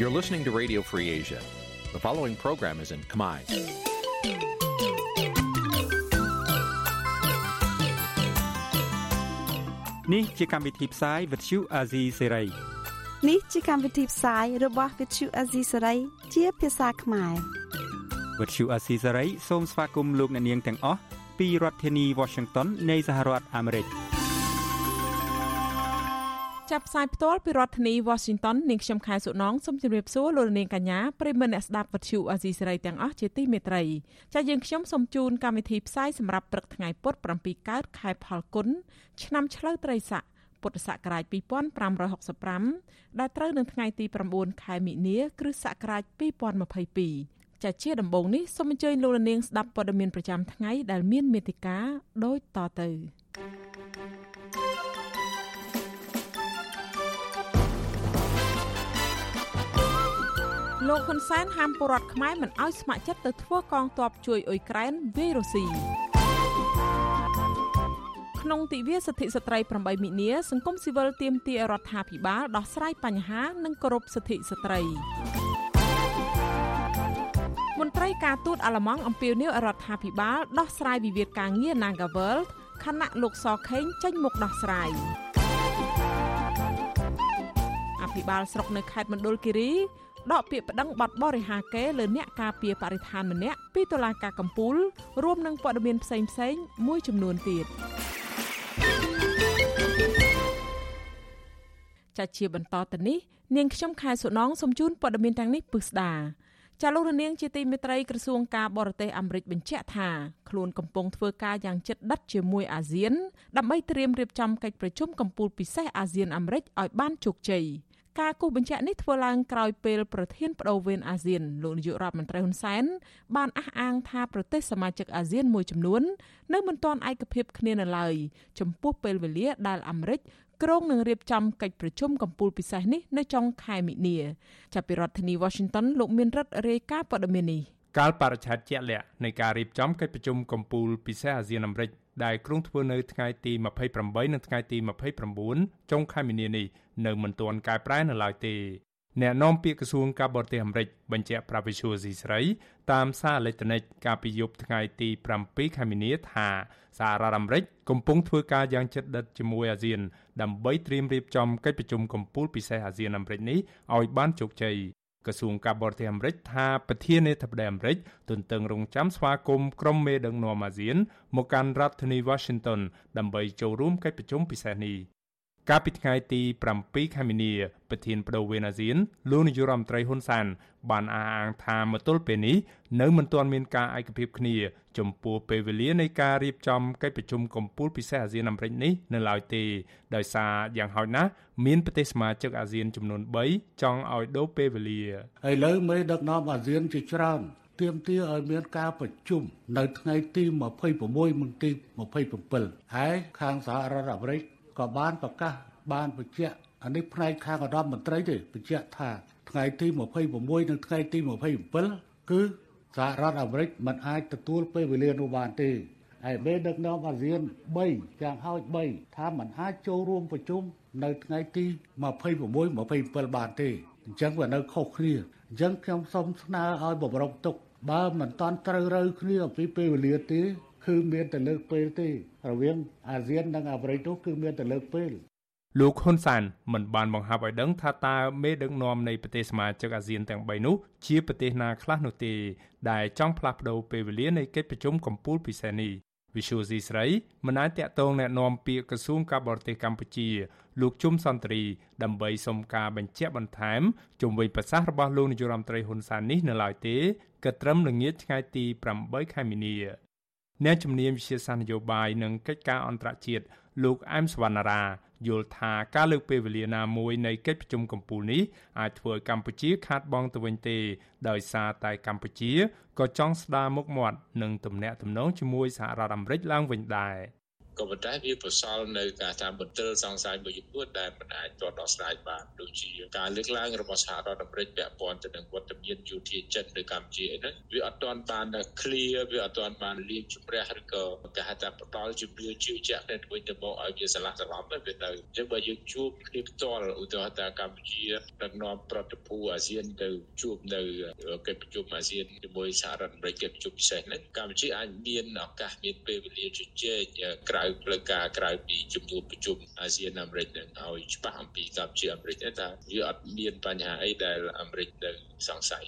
You're listening to Radio Free Asia. The following program is in Khmer. នេះជាកម្មវិធីផ្សាយ Vuthu Azizi Serai នេះជាកម្មវិធីផ្សាយរបស់ Vuthu Azizi Serai ជាភាសាខ្មែរ Vuthu Azizi Serai សូមស្វាគមន៍លោកអ្នកនាងទាំងអស់ពីរដ្ឋធានី Washington នៃសហរដ្ឋអាមេរិក។ ចាប់ផ្សាយផ្ទាល់ពីរដ្ឋធានី Washington នាងខ្ញុំខែសុណងសូមជម្រាបសួរលោកនាងកញ្ញាប្រិមមអ្នកស្ដាប់វិទ្យុអាស៊ីសេរីទាំងអស់ជាទីមេត្រីចា៎យើងខ្ញុំសូមជូនកម្មវិធីផ្សាយសម្រាប់ព្រឹកថ្ងៃពុធ7កើតខែផលគុណឆ្នាំឆ្លូវត្រីស័កពុទ្ធសករាជ2565ដែលត្រូវនៅថ្ងៃទី9ខែមិនិនាគ្រិស្តសករាជ2022ចាជាដំបូងនេះសូមអញ្ជើញលោកនាងស្ដាប់ព័ត៌មានប្រចាំថ្ងៃដែលមានមេតិការដូចតទៅ លោកហ៊ុនសែនហាមពលរដ្ឋខ្មែរមិនអោយស្ម័គ្រចិត្តទៅធ្វើកងទ័ពជួយអ៊ុយក្រែនវាយរុស្ស៊ីក្នុងទិវាសិទ្ធិស្ត្រី8មិនិនាសង្គមស៊ីវិលទាមទាររដ្ឋាភិបាលដោះស្រាយបញ្ហានិងគោរពសិទ្ធិស្ត្រីមន្ត្រីការទូតអាល្លឺម៉ង់អំពាវនាវរដ្ឋាភិបាលដោះស្រាយវិវាទការងារ Nagavel ខណៈលោកសខេងចេញមុខដោះស្រាយអភិបាលស្រុកនៅខេត្តមណ្ឌលគិរី ដកពាក្យប្តឹងបទបរិហាកេលើអ្នកការពារបរិស្ថានម្នាក់ពីតុលាការកំពូលរួមនឹងព័ត៌មានផ្សេងផ្សេងមួយចំនួនទៀតចាជាបន្តទៅនេះនាងខ្ញុំខែសុណងសូមជូនព័ត៌មានទាំងនេះពិស្ដាចាលោករនាងជាទីមេត្រីក្រសួងការបរទេសអាមេរិកបញ្ជាក់ថាខ្លួនកំពុងធ្វើការយ៉ាងជិតដិតជាមួយអាស៊ានដើម្បីត្រៀមរៀបចំកិច្ចប្រជុំកំពូលពិសេសអាស៊ានអាមេរិកឲ្យបានជោគជ័យ។ ការគូសបញ្ជាក់នេះធ្វើឡើងក្រោយពេលប្រធានបដូវវេនអាស៊ានលោកនាយករដ្ឋមន្ត្រីហ៊ុនសែនបានអះអាងថាប្រទេសសមាជិកអាស៊ានមួយចំនួននៅមិនទាន់ឯកភាពគ្នានៅឡើយចំពោះពេលវេលាដែលអាមេរិកក្រុងនឹងរៀបចំកិច្ចប្រជុំកំពូលពិសេសនេះនៅចុងខែមិនិនាចាប់ពីរដ្ឋធានី Washington លោកមានរិទ្ធរាយការណ៍ព័ត៌មាននេះកាលបរិច្ឆេទជាក់លាក់នៃការរៀបចំកិច្ចប្រជុំកំពូលពិសេសអាស៊ានអាមេរិកដែលគ្រោងធ្វើនៅថ្ងៃទី28និងថ្ងៃទី29ចុងខែមីនានេះ នៅមិនទាន់កែប្រែនៅឡើយទេអ្នកនាំពាក្យក្រសួងការបរទេសអាមេរិកបញ្ជាក់ប្រាប់វិសុយស៊ីស្រីតាមសារអេឡិចត្រូនិកកាលពីយប់ថ្ងៃទី7ខែមីនាថាសហរដ្ឋអាមេរិកកំពុងធ្វើការយ៉ាងជិតដិតជាមួយអាស៊ានដើម្បីត្រៀមរៀបចំកិច្ចប្រជុំកំពូលពិសេសអាស៊ានអាមេរិកនេះឲ្យបានជោគជ័យក្រសួងការបរទេសអាមេរិកថាប្រធានាធិបតីអាមេរិកទន្ទឹងរង់ចាំស្វាគមន៍ក្រុមមេដឹកនាំអាស៊ានមកកាន់រដ្ឋធានី Washington ដើម្បីចូលរួមកិច្ចប្រជុំពិសេសនេះ កាលពីថ្ងៃទី7ខែមីនាប្រធានបដូវវេនអាស៊ានលោកនាយរដ្ឋមន្ត្រីហ៊ុនសាន បានអះអាងថាមកទល់ពេលនេះនៅមិនទាន់មានការឯកភាពគ្នា ចំពោះពេលវេលានៃការរៀបចំកិច្ចប្រជុំកំពូលពិសេសអាស៊ានអាមេរិកនេះនៅឡើយទេដោយសារយ៉ាងហោចណាស់មានប្រទេសសមាជិកអាស៊ានចំនួន3ចង់ឲ្យដូរពេលវេលាឥឡូវមេដឹកនាំអាស៊ានជាច្រើនទៀមទាឲ្យមានការប្រជុំនៅថ្ងៃទី26និងទី27ហើយខាងសហរដ្ឋអាមេរិក ក៏បានប្រកាសបានបញ្ជាក់អានេះផ្នែកខាងរដ្ឋមន្ត្រីទេបញ្ជាក់ថាថ្ងៃទី26និងថ្ងៃទី27គឺសហរដ្ឋអាមេរិកមិនអាចទទួលពេលវេលានោះបានទេហើយមេដឹកនាំអាស៊ាន3យ៉ាងហោច3ថាมันអាចចូលរួមប្រជុំនៅថ្ងៃទី26 27បានទេអញ្ចឹងវានៅខុសគ្នាអញ្ចឹងខ្ញុំសូមស្នើឲ្យបម្រុងទុកបើមិនតាន់ត្រូវរើគ្នាអំពីពេលវេលាទេគឺមានតែលើកពេលទេ រវាងអាស៊ាននិងអាហ្វ្រិកនោះគឺមានតែលើកពេលលោកហ៊ុនសានមិនបានបង្ហាប់ឲ្យដឹងថាតើមេដឹកនាំនៃប្រទេសសមាជិកអាស៊ានទាំង3នោះជាប្រទេសណាខ្លះនោះទេដែលចង់ផ្លាស់ប្ដូរពេលវេលានៃកិច្ចប្រជុំកំពូលពិសេសនេះវិសុយស៊ីស្រីមិនអាចតាក់ទងណែនាំពាក្យក្រសួងការបរទេសកម្ពុជាលោកជុំសន្ទ្រីដើម្បីសុំការបញ្ជាក់បន្ថែមជំវិញប្រសាសន៍របស់លោកនាយរដ្ឋមន្ត្រីហ៊ុនសែននេះនៅឡើយទេក៏ត្រឹមល្ងាចថ្ងៃទី8ខែមីនា អ្នកជំនាញវិទ្យាសាស្ត្រនយោបាយនិងកិច្ចការអន្តរជាតិលោកអែមសវណ្ណារាយល់ថាការលើកពេលវេលាណាមួយនៃកិច្ចប្រជុំកំពូលនេះអាចធ្វើឲ្យកម្ពុជាខាតបង់ទៅវិញទេ ដោយសារតែកម្ពុជាក៏ចង់ស្ដារមុខមាត់និងទំនាក់ទំនងជាមួយសហរដ្ឋអាមេរិកឡើងវិញដែរ ក៏ប៉ុន្តែវាប្រសល់នៅការតាមបន្ទិលសង្ស័យមួយចំនួនដែលមិនអាចទាត់ដោះស្រាយបានដូចជាការលើកឡើងរបស់សហរដ្ឋអាមេរិកពាក់ព័ន្ធទៅនឹងវត្តមានយោធាចិននៅកម្ពុជាអីហ្នឹងវាអត់ទាន់បាន clear វាអត់ទាន់បានលាងជម្រះឬក៏គេហៅថាផ្ដល់ជំនឿជឿជាក់ទៅវិញទៅមកឲ្យវាឆ្លាស់ច្រឡំទៅវាទៅអញ្ចឹងបើយើងជួបគ្នាផ្ទាល់ឧទាហរណ៍ថាកម្ពុជាដឹកនាំប្រតិភូអាស៊ានទៅជួបនៅកិច្ចប្រជុំអាស៊ានជាមួយសហរដ្ឋអាមេរិកកិច្ចប្រជុំពិសេសហ្នឹងកម្ពុជាអាចមានឱកាសមានពេលវេលាជជែកក្រៅផ្លូវការក្រៅពីជំនួបប្រជុំអាស៊ានអាមេរិកនឹងឲ្យច្បាស់អំពីកម្ពុជាអាមេរិកថាវាអត់មានបញ្ហាអីដែលអាមេរិកនៅសង្ស័យ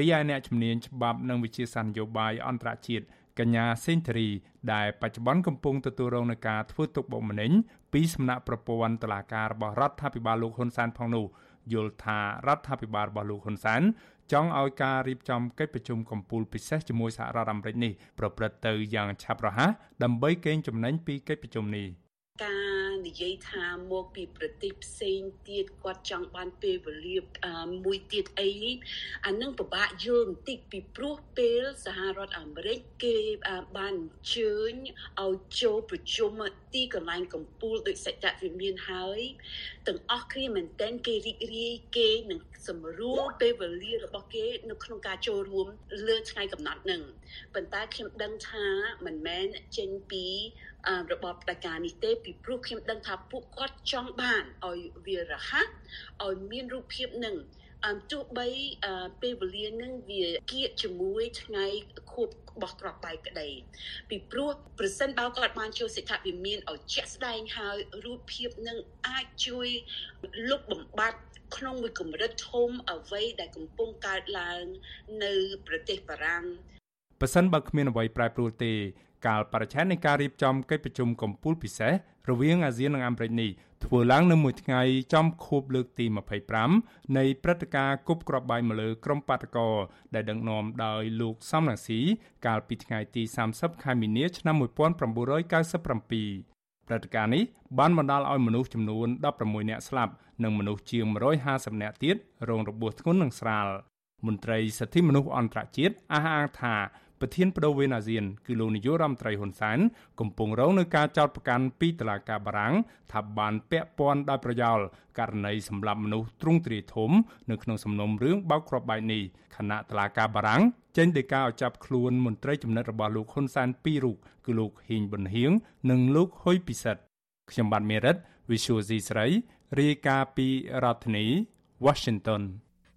រីឯអ្នកជំនាញច្បាប់និងវិជាសាស្ត្រនយោបាយអន្តរជាតិកញ្ញាសេងធារីដែលបច្ចុប្បន្នកំពុងទទួលរងនឹងការធ្វើទុកបុកម្នេញពីសំណាក់ប្រព័ន្ធតុលាការរបស់រដ្ឋាភិបាលលោកហ៊ុនសែនផងនោះយល់ថារដ្ឋាភិបាលរបស់លោកហ៊ុនសែន ចង់ឲ្យការរៀបចំកិច្ចប្រជុំកំពូលពិសេសជាមួយសហរដ្ឋអាមេរិកនេះប្រព្រឹត្តទៅយ៉ាងឆាប់រហ័សដើម្បីកេងចំណេញពីកិច្ចប្រជុំនេះការ និយាយថាមកពីប្រទេសផ្សេងទៀតគាត់ចង់បានពេលវេលាមួយទៀតអីអានឹងពិបាកយល់បន្តិចពីព្រោះពេលសហរដ្ឋអាមេរិកគេបានអញ្ជើញឲ្យចូលប្រជុំទីកន្លែងកម្ពុជាដោយសច្ចៈវិមានហើយទាំងអស់គ្នាមែនទែនគេរីករាយគេនឹងសម្រួលពេលវេលារបស់គេនៅក្នុងការចូលរួមលើថ្ងៃកំណត់នឹងប៉ុន្តែខ្ញុំដឹងថាមិនមែនចេញពីរបបផ្ដាច់ការនេះទេពីព្រោះខ្ញុំដឹងថាពួកគាត់ចង់បានឲ្យវារហ័សឲ្យមានរូបភាពនឹងអមទោះបីពេលវេលានឹងវាគៀកជាមួយថ្ងៃខួបរបស់ក្របបែកក្តីពីព្រោះប្រសិនបើគាត់បានចូលសិទ្ធិវិមានឲ្យជាក់ស្ដែងហើយរូបភាពនឹងអាចជួយលុបបំបាត់ក្នុងមួយកម្រិតធំអ្វីដែលកំពុងកើតឡើងនៅប្រទេសបារាំងប៉ះសិនបើគ្មានអ្វីប្រែប្រួលទេ កាលបរិច្ឆេទនៃការរៀបចំកិច្ចប្រជុំកំពូលពិសេសរវាងអាស៊ាននិងអាមេរិកនេះធ្វើឡើងនៅមួយថ្ងៃចំខួបលើកទី25នៃព្រឹត្តិការណ៍គប់គ្រាប់បែកមកលើក្រុមបាតកោដែលដឹកនាំដោយលោកសំរងស៊ីកាលពីថ្ងៃទី30ខែមីនាឆ្នាំ1997ព្រឹត្តិការណ៍នេះបានបណ្ដាលឲ្យមនុស្សចំនួន16នាក់ស្លាប់និងមនុស្សជាង150នាក់ទៀតរងរបួសធ្ងន់និងស្រាលមន្ត្រីសិទ្ធិមនុស្សអន្តរជាតិអះអាងថា ប្រធានបដូវវេនអាស៊ានគឺលោកនាយករដ្ឋមន្ត្រីហ៊ុនសែនកំពុងរងនឹងការចោទប្រកាន់ពីតុលាការបារាំងថាបានពាក់ព័ន្ធដោយប្រយោលករណីសម្លាប់មនុស្សទ្រង់ទ្រាយធំនៅក្នុងសំណុំរឿងបោកគ្រាប់បែកនេះគណៈតុលាការបារាំងចេញដីកាឲ្យចាប់ខ្លួនមន្ត្រីចំណិតរបស់លោកហ៊ុនសែនពីររូបគឺលោកហ៊ីងប៊ុនហៀងនិងលោកហ៊ុយពិសិដ្ឋខ្ញុំបាទមេរិត Visual C ស្រីរាយការណ៍ពីរដ្ឋធានី Washington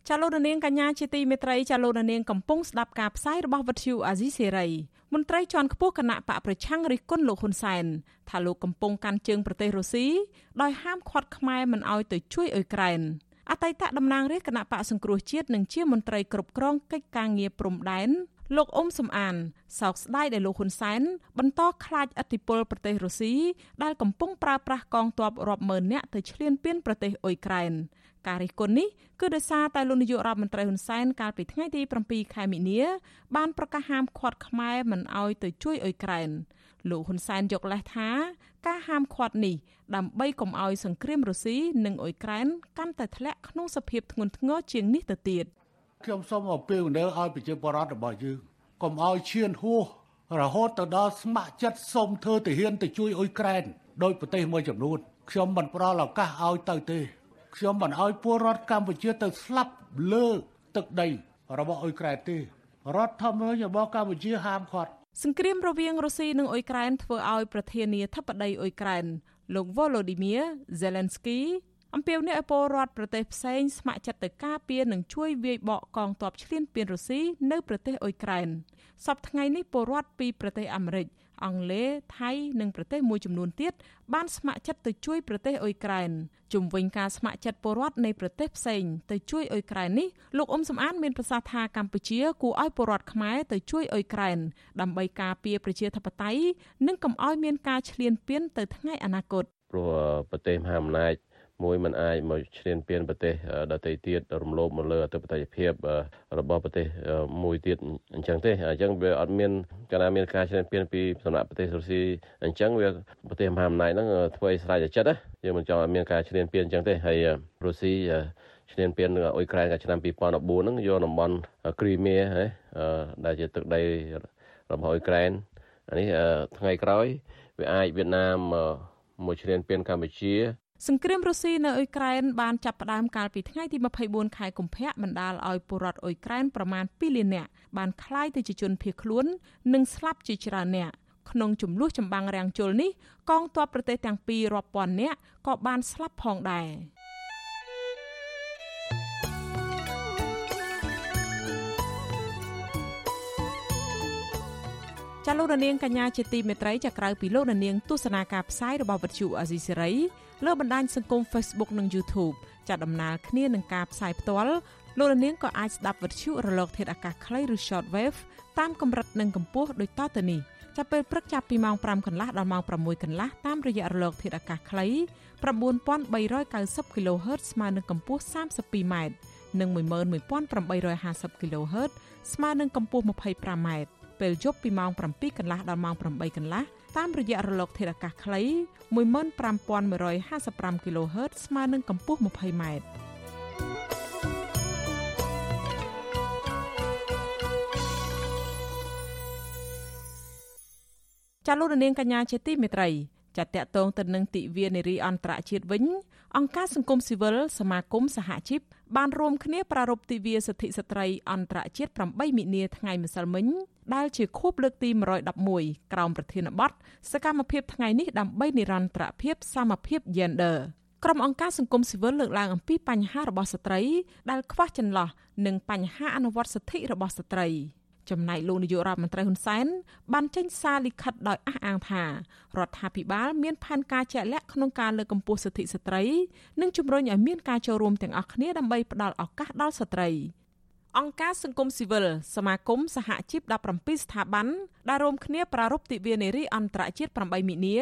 ចាលោករនាងកញ្ញាជាទីមេត្រីចាលោករនាងកំពុងស្ដាប់ការផ្សាយរបស់វិទ្យុអាស៊ីសេរីមន្ត្រីជាន់ខ្ពស់គណៈបកប្រឆាំងរិះគន់លោកហ៊ុនសែនថាលោកកំពុងកាន់ជើងប្រទេសរុស្ស៊ីដោយហាមឃាត់ខ្មែរមិនឲ្យទៅជួយអ៊ុយក្រែនអតីតតំណាងរាជគណៈបកសង្គ្រោះជាតិនិងជាមន្ត្រីគ្រប់គ្រងកិច្ចការងារព្រំដែន លោកអ៊ុំសំអានសោកស្ដាយដែលលោកហ៊ុនសែនបន្តខ្លាចឥទ្ធិពលប្រទេសរុស្ស៊ីដែលកំពុងប្រើប្រាស់កងទ័ពរាប់ម៉ឺននាក់ទៅឈ្លានពានប្រទេសអ៊ុយក្រែនការរិះគន់នេះគឺដោយសារតែលោកនាយករដ្ឋមន្ត្រីហ៊ុនសែនកាលពីថ្ងៃទី7ខែមិនិនា បានប្រកាសហាមឃាត់ខ្មែរមិនឲ្យទៅជួយអ៊ុយក្រែនលោកហ៊ុនសែនយកលេសថាការហាមឃាត់នេះដើម្បីកុំឲ្យសង្គ្រាមរុស្ស៊ីនិងអ៊ុយក្រែនកាន់តែធ្លាក់ក្នុងសភាពធ្ងន់ធ្ងរជាងនេះទៅទៀត ខ្ញុំសូមអពាវនាវឲ្យប្រជាពលរដ្ឋរបស់យើងកុំឲ្យឈានហួសរហូតទៅដល់ស្ម័គ្រចិត្តសុំធ្វើទាហានទៅជួយអ៊ុយក្រែនដោយប្រទេសមួយចំនួនខ្ញុំមិនផ្ដល់ឱកាសឲ្យទៅទេខ្ញុំមិនអោយពលរដ្ឋកម្ពុជាទៅស្លាប់លើទឹកដីរបស់អ៊ុយក្រែនទេរដ្ឋធម្មនុញ្ញរបស់កម្ពុជាហាមឃាត់សង្គ្រាមរវាងរុស្ស៊ីនិងអ៊ុយក្រែនធ្វើឲ្យប្រធានាធិបតីអ៊ុយក្រែនលោក Volodymyr Zelensky អំពាវនាវឲ្យពលរដ្ឋប្រទេសផ្សេងស្ម័គ្រចិត្តទៅការពារនិងជួយវាយបកកងទ័ពឈ្លានពានរុស្ស៊ីនៅប្រទេសអ៊ុយក្រែនសប្តាហ៍ថ្ងៃនេះពលរដ្ឋពីប្រទេសអាមេរិកអង់គ្លេសថៃនិងប្រទេសមួយចំនួនទៀតបានស្ម័គ្រចិត្តទៅជួយប្រទេសអ៊ុយក្រែនជំវិញការស្ម័គ្រចិត្តពលរដ្ឋនៃប្រទេសផ្សេងទៅជួយអ៊ុយក្រែននេះលោកអ៊ុំសំអានមានប្រសាសន៍ថាកម្ពុជាគួរឲ្យពលរដ្ឋខ្មែរទៅជួយអ៊ុយក្រែនដើម្បីការពារប្រជាធិបតេយ្យនិងកុំឲ្យមានការឈ្លានពានទៅថ្ងៃអនាគតព្រោះប្រទេសមហាអំណាច មួយมันអាចមកឈ្លានពានប្រទេសដទៃទៀតរំលោភមកលើអធិបតេយ្យភាពរបស់ប្រទេសមួយទៀតអញ្ចឹងទេអញ្ចឹងវាអត់មានកាលណាមានការឈ្លានពានពីសំណាក់ប្រទេសរុស្ស៊ីអញ្ចឹងវាប្រទេសមហាអំណាចហ្នឹងធ្វើឲ្យស្រេចតែចិត្តណាយើងមិនចង់ឲ្យមានការឈ្លានពានអញ្ចឹងទេហើយរុស្ស៊ីឈ្លានពានអ៊ុយក្រែនកាលឆ្នាំ2014ហ្នឹងយកតំបន់គ្រីមៀហ៎ដែលជាទឹកដីរបស់អ៊ុយក្រែនអានេះថ្ងៃក្រោយវាអាចវៀតណាមមួយឈ្លានពានកម្ពុជា សង្គ្រាមរុស្ស៊ីនៅអ៊ុយក្រែនបានចាប់ផ្ដើមកាលពីថ្ងៃទី24ខែកុម្ភៈបណ្ដាលឲ្យពលរដ្ឋអ៊ុយក្រែនប្រមាណ2លាននាក់បានក្លាយទៅជាជនភៀសខ្លួន និងស្លាប់ជាច្រើននាក់ក្នុងចំនួនចម្បាំងរាំងជលនេះកងទ័ពប្រទេសទាំងពីររាប់ពាន់នាក់ក៏បានស្លាប់ផងដែរចាលោករនាងកញ្ញាជាទីមេត្រីចាក្រៅពីលោករនាងទស្សនាការផ្សាយរបស់វិទ្យុអេស៊ីសេរី លើបណ្ដាញសង្គម Facebook និង YouTube ចាដំណើរគ្នានឹងការផ្សាយផ្ទាល់លោករនាងក៏អាចស្ដាប់វិទ្យុរលក ធាតុអាកាសខ្លីឬ Shortwave តាមកម្រិតនិងកម្ពស់ដូចតទៅនេះចាប់ពេលព្រឹកចាប់ពីម៉ោង5កន្លះដល់ម៉ោង6កន្លះតាមរយៈរលក ធាតុអាកាសខ្លី9390 kHz ស្មើនឹងកម្ពស់ 32m និង11850 kHz ស្មើនឹងកម្ពស់ 25m ពេលយប់ពីម៉ោង7កន្លះដល់ម៉ោង8កន្លះ តាមរយៈរលកធាតុអាកាសខ្លី15155 kHz ស្មើនឹងកម្ពស់ 20m ចាលោករនាងកញ្ញាជាទីមេត្រីចាតកតងទៅនឹងទិវានារីអន្តរជាតិវិញអង្គការសង្គមស៊ីវិលសមាគមសហជីព បានរួមគ្នាប្រារព្ធទិវាសិទ្ធិស្ត្រីអន្តរជាតិ8មិនិនាថ្ងៃម្សិលមិញដែលជាខួបលើកទី111ក្រោមប្រធានបទសកម្មភាពថ្ងៃនេះដើម្បីនិរន្តរភាពសមភាព Gender ក្រុមអង្គការសង្គមស៊ីវិលលើកឡើងអំពីបញ្ហារបស់ស្ត្រីដែលខ្វះចន្លោះនិងបញ្ហាអនុវត្តសិទ្ធិរបស់ស្ត្រី។ ចំណែកលោកនាយករដ្ឋមន្ត្រីហ៊ុនសែនបានចេញសារលិខិតដោយអះអាងថារដ្ឋាភិបាលមានផែនការជាក់លាក់ក្នុងការលើកកម្ពស់សិទ្ធិស្ត្រី និងជំរុញឲ្យមានការចូលរួមទាំងអស់គ្នាដើម្បីផ្តល់ឱកាសដល់ស្ត្រី។អង្គការសង្គមស៊ីវិលសមាគមសហជីព17ស្ថាប័នដែលរួមគ្នាប្រារព្ធទិវានារីអន្តរជាតិ8មិនិនា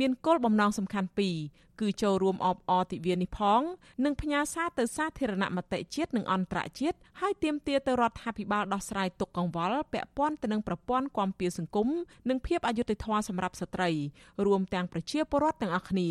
មានគោលបំណងសំខាន់ពីរគឺចូលរួមអបអរទិវានេះផង និងផ្ញើសារទៅសាធារណមតិជាតិនិងអន្តរជាតិហើយទាមទារទៅរដ្ឋាភិបាលដោះស្រាយទុកកង្វល់ពាក់ព័ន្ធទៅនឹងប្រព័ន្ធគាំពារសង្គមនិងភាពអយុត្តិធម៌សម្រាប់ស្ត្រីរួមទាំងប្រជាពលរដ្ឋទាំងអស់គ្នា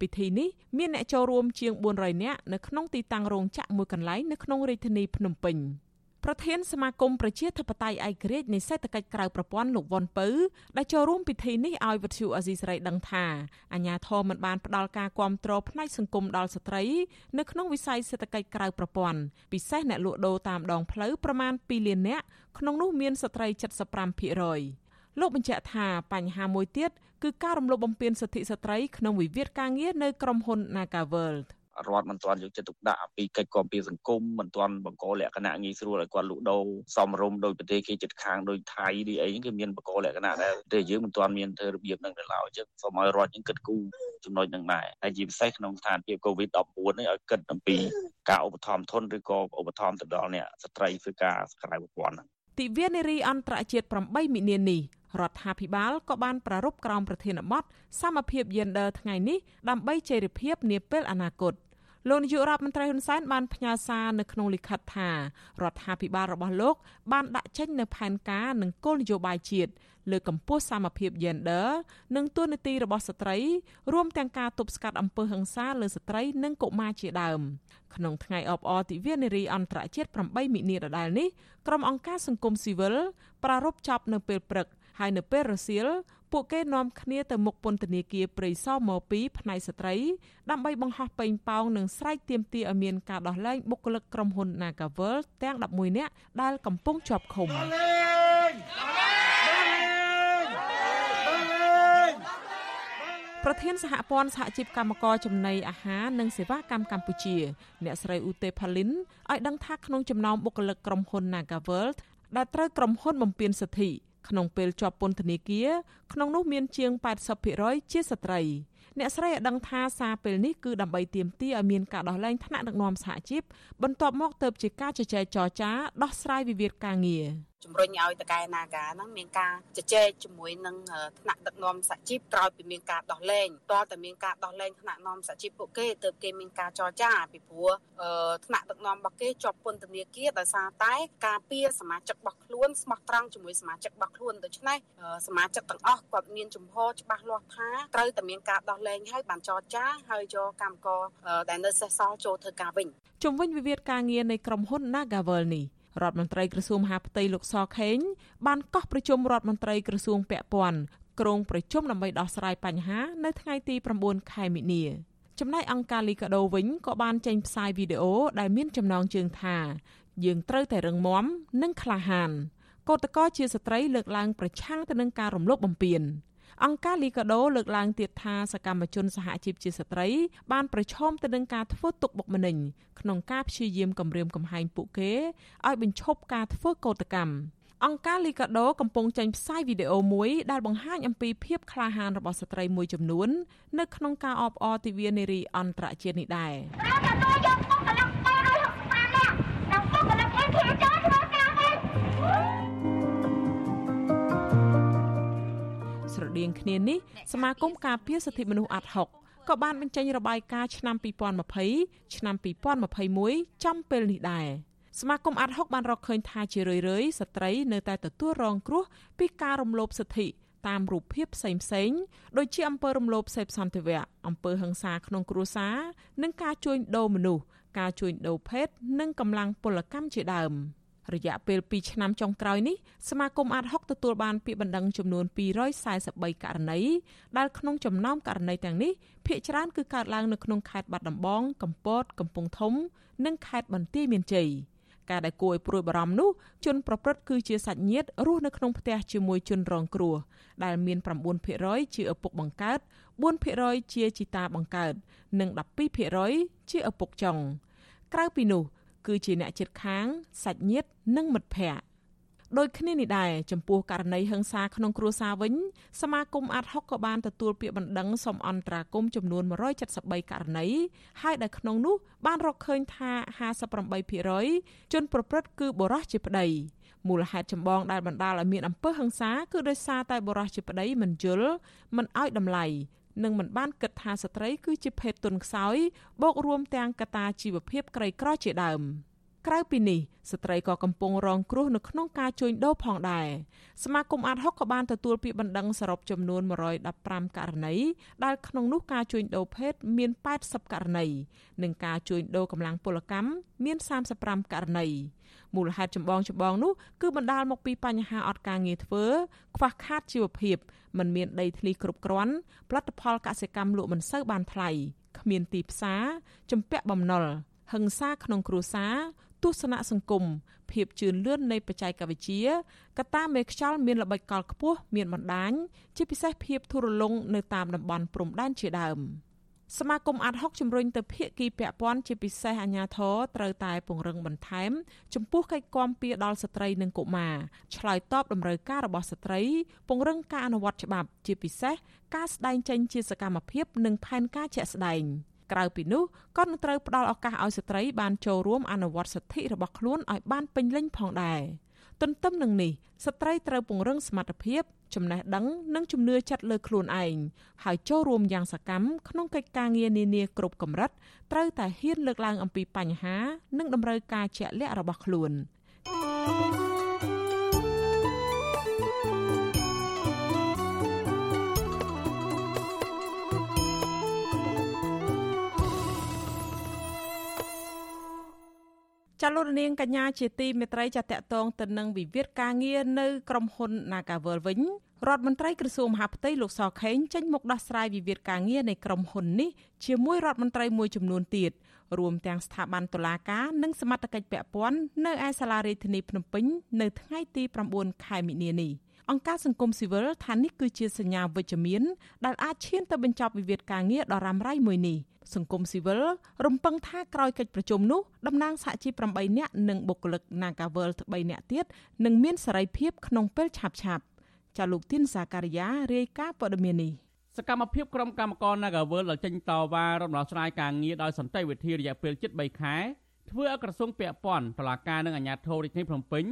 ពិធីនេះមានអ្នកចូលរួមជាង400នាក់នៅក្នុងទីតាំងរោងចក្រមួយកន្លែងនៅក្នុងរាជធានីភ្នំពេញ។ ប្រធានសមាគមប្រជាធិបតេយ្យឯករាជ្យនៃសេដ្ឋកិច្ចក្រៅប្រព័ន្ធលោកវ៉ុនពៅដែលចូលរួមពិធីនេះឲ្យវិទ្យុអាស៊ីសេរីដឹងថាអាញាធរមិនបានផ្ដល់ការគ្រប់គ្រងផ្នែកសង្គមដល់ស្ត្រីនៅក្នុងវិស័យសេដ្ឋកិច្ចក្រៅប្រព័ន្ធពិសេសអ្នកលក់ដូរតាមដងផ្លូវប្រមាណ2លាននាក់ក្នុងនោះមានស្ត្រី75%លោកបញ្ជាក់ថាបញ្ហាមួយទៀតគឺការរំលោភបំពានសិទ្ធិស្ត្រីក្នុងវិវាទការងារនៅក្រុមហ៊ុន Nagaworld រដ្ឋមិនទាន់យកចិត្តទុកដាក់ពីកិច្ចគាំពារសង្គមមិនទាន់បង្កលក្ខណៈងាយស្រួលឲ្យគាត់លក់ដូរសមរម្យដោយប្រទេសគេជិតខាងដោយថៃដូចអីគេមានបង្កលក្ខណៈដែរតែយើងមិនទាន់មានធ្វើរបៀបនឹងទៅឡើយចឹងសូមឲ្យរដ្ឋយើងគិតគូរចំណុចនឹងដែរហើយជាពិសេសក្នុងស្ថានភាព COVID-19 នេះឲ្យគិតអំពីការឧបត្ថម្ភធនឬក៏ឧបត្ថម្ភទៅដល់អ្នកស្ត្រីធ្វើការក្រៅប្រព័ន្ធទិវានារីអន្តរជាតិ8មិនិនានេះរដ្ឋាភិបាលក៏បានប្រារព្ធក្រោមប្រធានបទសមភាព Gender ថ្ងៃនេះដើម្បីជេរភាពនាពេលអនាគត លោកនាយករដ្ឋមន្ត្រីហ៊ុនសែនបានផ្ញើសារនៅក្នុងលិខិតថារដ្ឋាភិបាលរបស់លោក បានដាក់ចេញនូវផែនការនិងគោលនយោបាយជាតិលើកម្ពស់សមភាព Gender និងទួនាទីរបស់ស្ត្រីរួមទាំងការទប់ស្កាត់អំពើហិង្សាលើស្ត្រី និងកុមារជាដើមក្នុងថ្ងៃអបអរទិវានារីអន្តរជាតិ8មិនិនាដដែលនេះក្រុមអង្គការសង្គមស៊ីវិលប្រារព្ធចប់នៅពេលព្រឹកហើយនៅពេលរសៀល ពួកគេនាំគ្នាទៅមុខពន្ធនាគារព្រៃសរម2ផ្នែកស្ត្រីដើម្បីបង្ហោះពេញប៉ោងនិងស្រែកទាមទារឲ្យមានការដោះលែងបុគ្គលិកក្រុមហ៊ុន Nagavel ទាំង11នាក់ដែលកំពុងជាប់ឃុំប្រធានសហព័ន្ធសហជីពកម្មករចំណីអាហារនិងសេវាកម្មកម្ពុជា អ្នកស្រីឧទេផាលីនឲ្យដឹងថាក្នុងចំណោមបុគ្គលិកក្រុមហ៊ុន Nagaworld ដែលត្រូវក្រុមហ៊ុនបំពេញសិទ្ធិ ក្នុងពេលជាប់ពន្ធនាគារក្នុងនោះមានជាង80%ជាស្ត្រីអ្នកស្រីឲ្យដឹងថាសារពេលនេះគឺដើម្បីទាមទារឲ្យមានការដោះលែងថ្នាក់ដឹកនាំសហជីពបន្ទាប់មកទៅជាការជជែកចរចាដោះស្រាយវិវាទការងារ ជំរុញឲ្យតកែនាការហ្នឹងមានការជជែកជាមួយនឹងថ្នាក់ដឹកនាំសហជីពក្រោយពីមានការដោះលែងតើតែមានការដោះលែងថ្នាក់នាំសហជីពពួកគេទើបគេមានការចរចាពីព្រោះថ្នាក់ដឹកនាំរបស់គេជាប់ពន្ធនាគារដោយសារតែការពារសមាជិករបស់ខ្លួនស្មោះត្រង់ជាមួយសមាជិករបស់ខ្លួនដូច្នេះសមាជិកទាំងអស់គាត់មានជំហរច្បាស់លាស់ថាត្រូវតែមានការដោះលែងហើយបានចរចាហើយយកកម្មករដែលនៅសេសសល់ចូលធ្វើការវិញជុំវិញវិវាទការងារនៃក្រុមហ៊ុន Nagavel នេះ រដ្ឋមន្ត្រីក្រសួងមហាផ្ទៃលោកសខេងបានកោះប្រជុំរដ្ឋមន្ត្រីក្រសួងពាក់ព័ន្ធក្រុងប្រជុំដើម្បីដោះស្រាយបញ្ហានៅថ្ងៃទី9ខែមិនិនាចំណែកអង្គការលីកាដូវិញក៏បានចេញផ្សាយវីដេអូដែលមានចំណងជើងថាយើងត្រូវតែរឹងមាំនិងក្លាហានកោតកោជាស្ត្រីលើកឡើងប្រឆាំងទៅនឹងការរំលោភបំពាន អង្គការលីកាដូលើកឡើងទៀតថាសកម្មជនសហជីពជាស្ត្រីបានប្រឈមទៅនឹងការធ្វើទុកបុកម្នេញក្នុងការព្យាយាមគំរាមកំហែងពួកគេឲ្យបញ្ឈប់ការធ្វើកោតកម្មអង្គការលីកាដូកំពុងចេញផ្សាយវីដេអូមួយដែលបង្ហាញអំពីភាពក្លាហានរបស់ស្ត្រីមួយចំនួន នៅក្នុងការអបអរទិវានារីអន្តរជាតិនេះដែរ ស្រដៀងគ្នានេះសមាគមការពារសិទ្ធិមនុស្សអាត់ហុកក៏បានបញ្ចេញរបាយការណ៍ឆ្នាំ2020ឆ្នាំ2021ចំពេលនេះដែរសមាគមអាត់ហុកបានរកឃើញថាជារឿយៗស្ត្រីនៅតែទទួលរងគ្រោះពីការរំលោភសិទ្ធិតាមរូបភាពផ្សេងផ្សេងដូចជាអំពើរំលោភសេពសន្តិវៈអំពើហិង្សាក្នុងគ្រួសារនិងការជួញដូរមនុស្សការជួញដូរភេទនិងកម្លាំងពលកម្មជាដើម។ រយៈពេល2ឆ្នាំចុងក្រោយនេះសមាគមអាត60ទទួលបានពាក្យបណ្ដឹងចំនួន243ករណីដែលក្នុងចំណោមករណីទាំងនេះភាគច្រើនគឺកើតឡើងនៅក្នុងខេត្តបាត់ដំបងកំពតកំពង់ធំ និងខេត្តបន្ទាយមានជ័យការដែលគួរឲ្យព្រួយបារម្ភនោះជនប្រព្រឹត្តគឺជាសាច់ញាតិរស់នៅក្នុងផ្ទះជាមួយជនរងគ្រោះដែលមាន9%ជាឪពុកបង្កើត4%ជាជីតាបង្កើត និង12%ជាឪពុកចុងក្រៅពីនោះ គឺជាអ្នកជិតខាងសាច់ញាតិនិងមិត្តភ័ក្តិដោយគ្នានេះដែរចំពោះករណីហិង្សាក្នុងគ្រួសារវិញសមាគមអាត់ហុកក៏បានទទួលពាក្យបណ្ដឹងសុំអន្តរាគមចំនួន173ករណីហើយដែលក្នុងនោះបានរកឃើញថា58%ជនប្រព្រឹត្តគឺបុរសជាប្តីមូលហេតុចម្បងដែលបណ្ដាលឲ្យមានអំពើហិង្សាគឺដោយសារតែបុរសជាប្តីមិនយល់មិនឲ្យតម្លៃ និងមិនបានគិតថាស្ត្រីគឺជាភេទទុនខ្សោយបូករួមទាំងកត្តាជីវភាពក្រីក្រជាដើម ក្រៅពីនេះស្ត្រីក៏កំពុងរងគ្រោះនៅក្នុងការជួញដូរផងដែរសមាគមអាត60ក៏បានទទួលពាក្យបណ្ដឹងសរុបចំនួន115ករណីដែលក្នុងនោះការជួញដូរភេទមាន80ករណីនិងការជួញដូរកម្លាំងពលកម្មមាន35ករណីមូលហេតុចម្បងចម្បងនោះគឺបណ្ដាលមកពីបញ្ហាអត់ការងារធ្វើខ្វះខាតជីវភាពមិនមានដីធ្លីគ្រប់គ្រាន់ផលិតផលកសិកម្មលក់មិនសូវបានថ្លៃគ្មានទីផ្សារចម្ពាក់បំណុលហិង្សាក្នុងគ្រួសារ ទស្សនៈសង្គមភាពជឿនលឿននៃបច្ចេកវិទ្យាកត្តាមេខ្យល់មានល្បិចកលខ្ពស់មានបណ្ដាញជាពិសេសភាពធូររលុងនៅតាមតំបន់ព្រំដែនជាដើម។សមាគមអាត់ហុកជំរុញទៅភាគីពាក់ព័ន្ធជាពិសេសអាជ្ញាធរត្រូវតែពង្រឹងបន្ថែម ចំពោះកិច្ចគាំពៀដល់ស្ត្រីនិងកុមារឆ្លើយតបតម្រូវការរបស់ស្ត្រី ពង្រឹងការអនុវត្តច្បាប់ ជាពិសេសការស្ដែងចេញជាសកម្មភាព និងផែនការជាក់ស្ដែង ក្រៅពីនោះក៏នឹងត្រូវផ្ដល់ឱកាសឲ្យស្ត្រីបានចូលរួមអនុវត្តសិទ្ធិរបស់ខ្លួនឲ្យបានពេញលេញផងដែរ។ទន្ទឹមនឹងនេះស្ត្រីត្រូវពង្រឹងសមត្ថភាពចំណេះដឹងនិងជំនឿចិត្តលើខ្លួនឯងហើយចូលរួមយ៉ាងសកម្មក្នុងកិច្ចការងារនានាគ្រប់កម្រិតត្រូវតែហ៊ានលើកឡើងអំពីបញ្ហា និងតម្រូវការជាក់លាក់របស់ខ្លួន ចលនានាងកញ្ញាជាទីមេត្រីចាតតងទៅនឹងវិវាទការងារនៅក្រុមហ៊ុន Nagavel វិញរដ្ឋមន្ត្រីក្រសួងមហាផ្ទៃលោកសខេងចេញមុខដោះស្រាយវិវាទការងារនៃក្រុមហ៊ុននេះជាមួយរដ្ឋមន្ត្រីមួយចំនួនទៀតរួមទាំងស្ថាប័នតុលាការនិងសមត្ថកិច្ចពាក់ព័ន្ធនៅឯសាលារដ្ឋាភិបាលភ្នំពេញនៅថ្ងៃទី9ខែមិនិនានេះ អង្គការសង្គមស៊ីវិលថានេះគឺជាសញ្ញាវិជ្ជមានដែលអាចឈានទៅបញ្ចប់វិវាទការងារដ៏រ៉ាំរ៉ៃមួយនេះ។សង្គមស៊ីវិលរំពឹងថាក្រោយកិច្ចប្រជុំនោះតំណាងសហជីព8នាក់និងបុគ្គលិក Nagavel 3នាក់ទៀតនឹងមានសេរីភាពក្នុងពេលឆាប់ឆាប់ចាលោកទីនសាការីយ៉ារាយការណ៍ព័ត៌មាននេះសកម្មភាពក្រុមកម្មករ Nagavel ដែលចេញតវ៉ារំលោភស្រាយការងារដោយសន្តិវិធីរយៈពេលជិត3ខែធ្វើឲ្យក្រសួងពាក់ព័ន្ធតុលាការនិងអាជ្ញាធររាជធានីភ្នំពេញ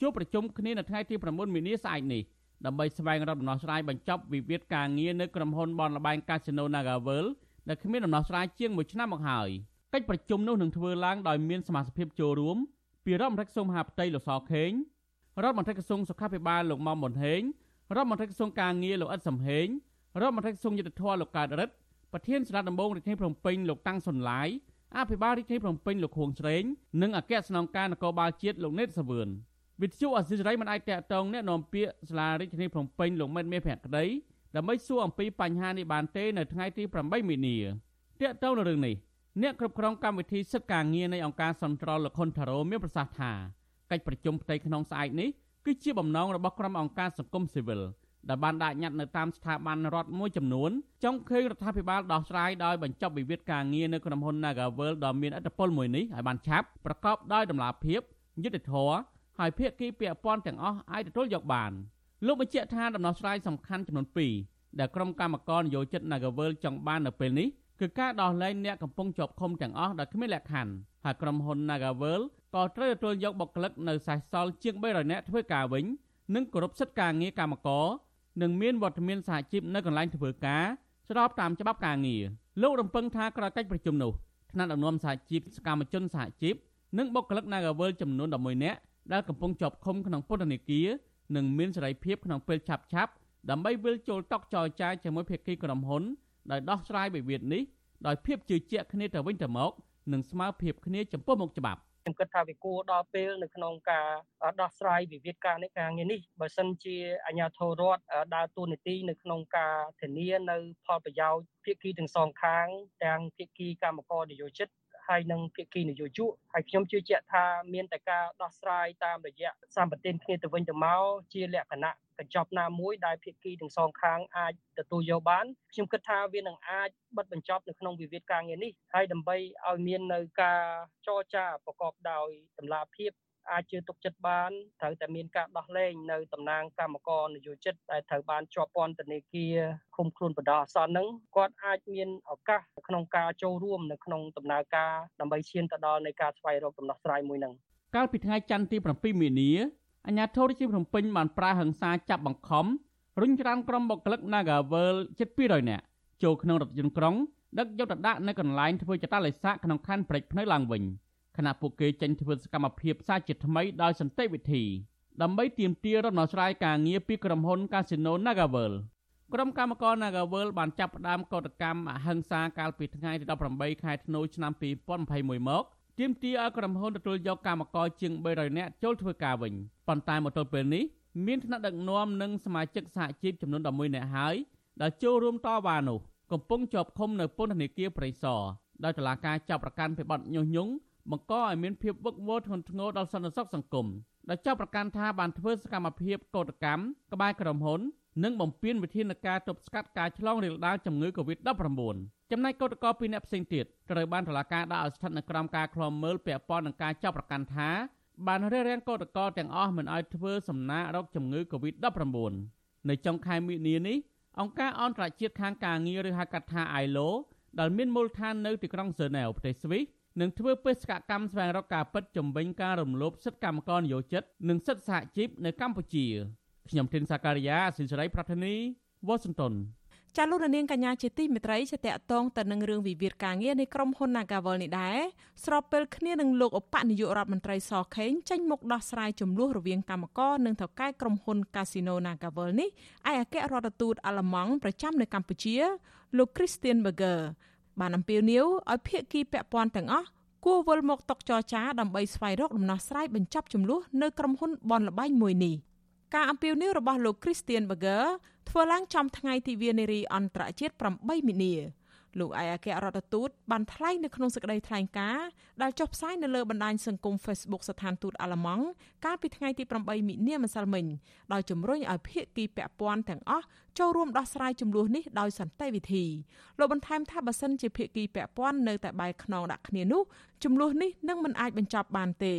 ជួបប្រជុំគ្នានៅថ្ងៃទី9មីនាស្អែកនេះដើម្បីស្វែងរកដំណោះស្រាយបញ្ចប់វិវាទការងារនៅក្រុមហ៊ុនបនលបែងកាស៊ីណូ Nagavel ដែលគ្មានដំណោះស្រាយជាង1ឆ្នាំមកហើយកិច្ចប្រជុំនោះនឹងធ្វើឡើងដោយមានសមាជិកចូលរួមពីរដ្ឋមន្ត្រីក្រសួងមហាផ្ទៃលោកសខេងរដ្ឋមន្ត្រីក្រសួងសុខាភិបាលលោកមុំមុនហេងរដ្ឋមន្ត្រីក្រសួងការងារលោកអ៊ិតសំហេងរដ្ឋមន្ត្រីក្រសួងយុទ្ធភ័ពលោកកើតរិទ្ធប្រធានសាលាដំបងរាជធានីភ្នំពេញលោកតាំងសុនឡាយអភិបាលរាជធានីភ្នំពេញលោកខួងស្រេងនិងអគ្គស្នងការនគរបាលជាតិលោកណេតសាវឿន វិទ្យុអសិរ័យមិនអាចតកតងអ្នកនាំពាក្យសាលារដ្ឋាភិបាលភ្នំពេញលោកមិនមានភក្តីដើម្បីសួរអំពីបញ្ហានេះបានទេនៅថ្ងៃទី8មីនាតកតងនៅរឿងនេះអ្នកគ្រប់គ្រងកម្មវិធីសិទ្ធិការងារនៃអង្គការសន្ត្រលលោកខុនថារ៉ូមានប្រសាសន៍ថាកិច្ចប្រជុំផ្ទៃក្នុងស្អែកនេះគឺជាបំណងរបស់ក្រុមអង្គការសង្គមស៊ីវិលដែលបានដាក់ញត្តិនៅតាមស្ថាប័នរដ្ឋមួយចំនួនចង់ឃើញរដ្ឋាភិបាលដោះស្រាយដោយបញ្ចប់វិវាទការងារនៅក្រុមហ៊ុន Nagavel ដ៏មានឥទ្ធិពលមួយនេះឲ្យបានឆាប់ប្រកបដោយតម្លាភាពយុត្តិធម៌ ហើយភាគីពាក់ព័ន្ធទាំងអស់អាចទទួលយកបានលោកបញ្ជាក់ថាដំណោះស្រាយសំខាន់ចំនួន2ដែលក្រុមកម្មការនយោជិត Nagavel ចង់បាននៅពេលនេះគឺការដោះលែងអ្នកកំពុងជាប់ឃុំទាំងអស់ដោយគ្មានលក្ខខណ្ឌហើយក្រុមហ៊ុន Nagavel ក៏ត្រូវទទួលយកបុគ្គលិកនៅសេសសល់ជាង300នាក់ធ្វើការវិញនិងគោរពសិទ្ធិការងារកម្មករនិងមានវត្តមានសហជីពនៅកន្លែងធ្វើការស្របតាមច្បាប់ការងារលោករំពឹងថាក្រោយកិច្ចប្រជុំនោះថ្នាក់ដឹកនាំសហជីពសកម្មជនសហជីពនិងបុគ្គលិក Nagavel ចំនួន11នាក់ ដែលកំពុងជាប់ឃុំក្នុងពន្ធនាគារនឹងមានសេរីភាពក្នុងពេលឆាប់ឆាប់ដើម្បីវិលចូលតុចរចាជាមួយភាគីក្រុមហ៊ុនដោយដោះស្រាយវិវាទនេះដោយភាពជឿជាក់គ្នាទៅវិញទៅមកនិងស្មើភាពគ្នាចំពោះមុខច្បាប់ខ្ញុំគិតថាវាគួរដល់ពេលនៅក្នុងការដោះស្រាយវិវាទការនេះការងារនេះបើសិនជាអាជ្ញាធររដ្ឋដើរតួនាទីនៅក្នុងការធានានៅផលប្រយោជន៍ភាគីទាំងសងខាងទាំងភាគីកម្មករនយោជិត ហើយនិងភាគីនយោជកហើយខ្ញុំជឿជាក់ថាមានតែការដោះស្រាយតាមរយៈសម្បទានគ្នាទៅវិញទៅមកជាលក្ខណៈកញ្ចប់ណាមួយដែលភាគីទាំងសងខាងអាចទទួលយកបានខ្ញុំគិតថាវានឹងអាចបិទបញ្ចប់នៅក្នុងវិវាទការងារនេះហើយដើម្បីឲ្យមាននៅការចរចាប្រកបដោយតម្លាភាព អាចជឿទុកចិត្តបានត្រូវតែមានការដោះលែងនៅតំណាងកម្មករនយោជិតដែលត្រូវបានជាប់ពន្ធនាគារឃុំខ្លួនបណ្ដោះអាសន្នហ្នឹងគាត់អាចមានឱកាសក្នុងការចូលរួមនៅក្នុងដំណើរការដើម្បីឈានទៅដល់នៃការស្វែងរកដំណោះស្រាយមួយហ្នឹងកាលពីថ្ងៃច័ន្ទទី7មីនាអាជ្ញាធររាជធានីភ្នំពេញបានប្រាហឹង្សាចាប់បង្ខំរុញច្រានក្រុមបុគ្គលិក Nagavel ជិត200នាក់ចូលក្នុងរថយន្តក្រុងដឹកយកទៅដាក់នៅកន្លែងធ្វើចតាឡេសាក្នុងខណ្ឌព្រែកភ្នៅឡើងវិញ។ ខណៈពួកគេចេញធ្វើសកម្មភាពសាជាថ្មីដោយសន្តិវិធីដើម្បីទាមទាររំដោះស្រាយការងារពីក្រុមហ៊ុន Casino Nagavel ក្រុមកម្មករ Nagavel បានចាប់ផ្ដើមកោតកម្មអហិង្សាកាលពីថ្ងៃទី18ខែធ្នូឆ្នាំ2021មកទាមទារឲ្យក្រុមហ៊ុនទទួលយកកម្មករជាង300នាក់ចូលធ្វើការវិញប៉ុន្តែមកទល់ពេលនេះមានថ្នាក់ដឹកនាំនិងសមាជិកសហជីពចំនួន11នាក់ហើយដែលចូលរួមតវ៉ានោះកំពុងជាប់ឃុំនៅពន្ធនាគារព្រៃសរដោយតុលាការចាប់ប្រកាន់ពីបទញុះញង់ បង្កឲ្យមានភាពវឹកវរធ្ងន់ធ្ងរដល់សន្តិសុខសង្គមដែលចាប់ប្រកាន់ថាបានធ្វើសកម្មភាពកោតកម្មក្បែរក្រុមហ៊ុននិងបំពេញវិធានការទប់ស្កាត់ការឆ្លងរាលដាលជំងឺ Covid-19 ចំណែកកោតក្រពីរអ្នកផ្សេងទៀតត្រូវបានតុលាការដាក់ឲ្យស្ថិតនៅក្រោមការឃ្លាំមើលពាក់ព័ន្ធនឹងការចាប់ប្រកាន់ថាបានរារាំងកោតក្រទាំងអស់មិនឲ្យធ្វើសំណាក់រោគជំងឺ Covid-19 នៅចុងខែមិនិនានេះអង្គការអន្តរជាតិខាងការងារឬហៅកាត់ថា ILO ដែលមានមូលដ្ឋាននៅទីក្រុងហ្សឺណែវប្រទេសស្វីស នឹងធ្វើបេសកកម្មស្វែងរកការពិតជំវិញការរំលោភសិទ្ធិកម្មករនិយោជិត និងសិទ្ធិសហជីពនៅកម្ពុជាខ្ញុំធីនសាការីយ៉ាអសិលសេរីប្រធានីវ៉ាស៊ីនតោនចាលោកនាងកញ្ញាជាទីមេត្រីជាតកតងទៅនឹងរឿងវិវាទការងារនៃក្រុមហ៊ុន Nagavel នេះដែរស្របពេលគ្នានឹងលោកឧបនាយករដ្ឋមន្ត្រីសខេងចេញមុខដោះស្រាយចំនួនរវាងកម្មករនិងថៅកែក្រុមហ៊ុន Casino Nagavel នេះឯអគ្គរដ្ឋទូតអាល្លឺម៉ង់ប្រចាំនៅកម្ពុជាលោក Christian Berger បានអំពាវនាវឲ្យភាគីពាក់ព័ន្ធទាំងអស់គួរវិលមកតុចរចាដើម្បីស្វែងរកដំណោះស្រាយបញ្ចប់ចំនួននៅក្រុមហ៊ុនបនលបែងមួយនេះការអំពាវនាវរបស់លោក Christian Berger ធ្វើឡើងចំថ្ងៃទិវានារីអន្តរជាតិ8មីនា លោកឯកអគ្គរដ្ឋទូតបានថ្លែងនៅក្នុងសេចក្តីថ្លែងការណ៍ដែលចុះផ្សាយនៅលើបណ្ដាញសង្គម Facebook ស្ថានទូតអាល្លឺម៉ង់កាលពីថ្ងៃទី8មិនិនាម្សិលមិញដោយជំរុញឲ្យភាគីពាក់ព័ន្ធទាំងអស់ចូលរួមដោះស្រាយចំនួននេះដោយសន្តិវិធីលោកបន្ថែមថាបើសិនជាភាគីពាក់ព័ន្ធនៅតែបែកខ្នងដាក់គ្នានោះចំនួននេះនឹងមិនអាចបញ្ចប់បានទេ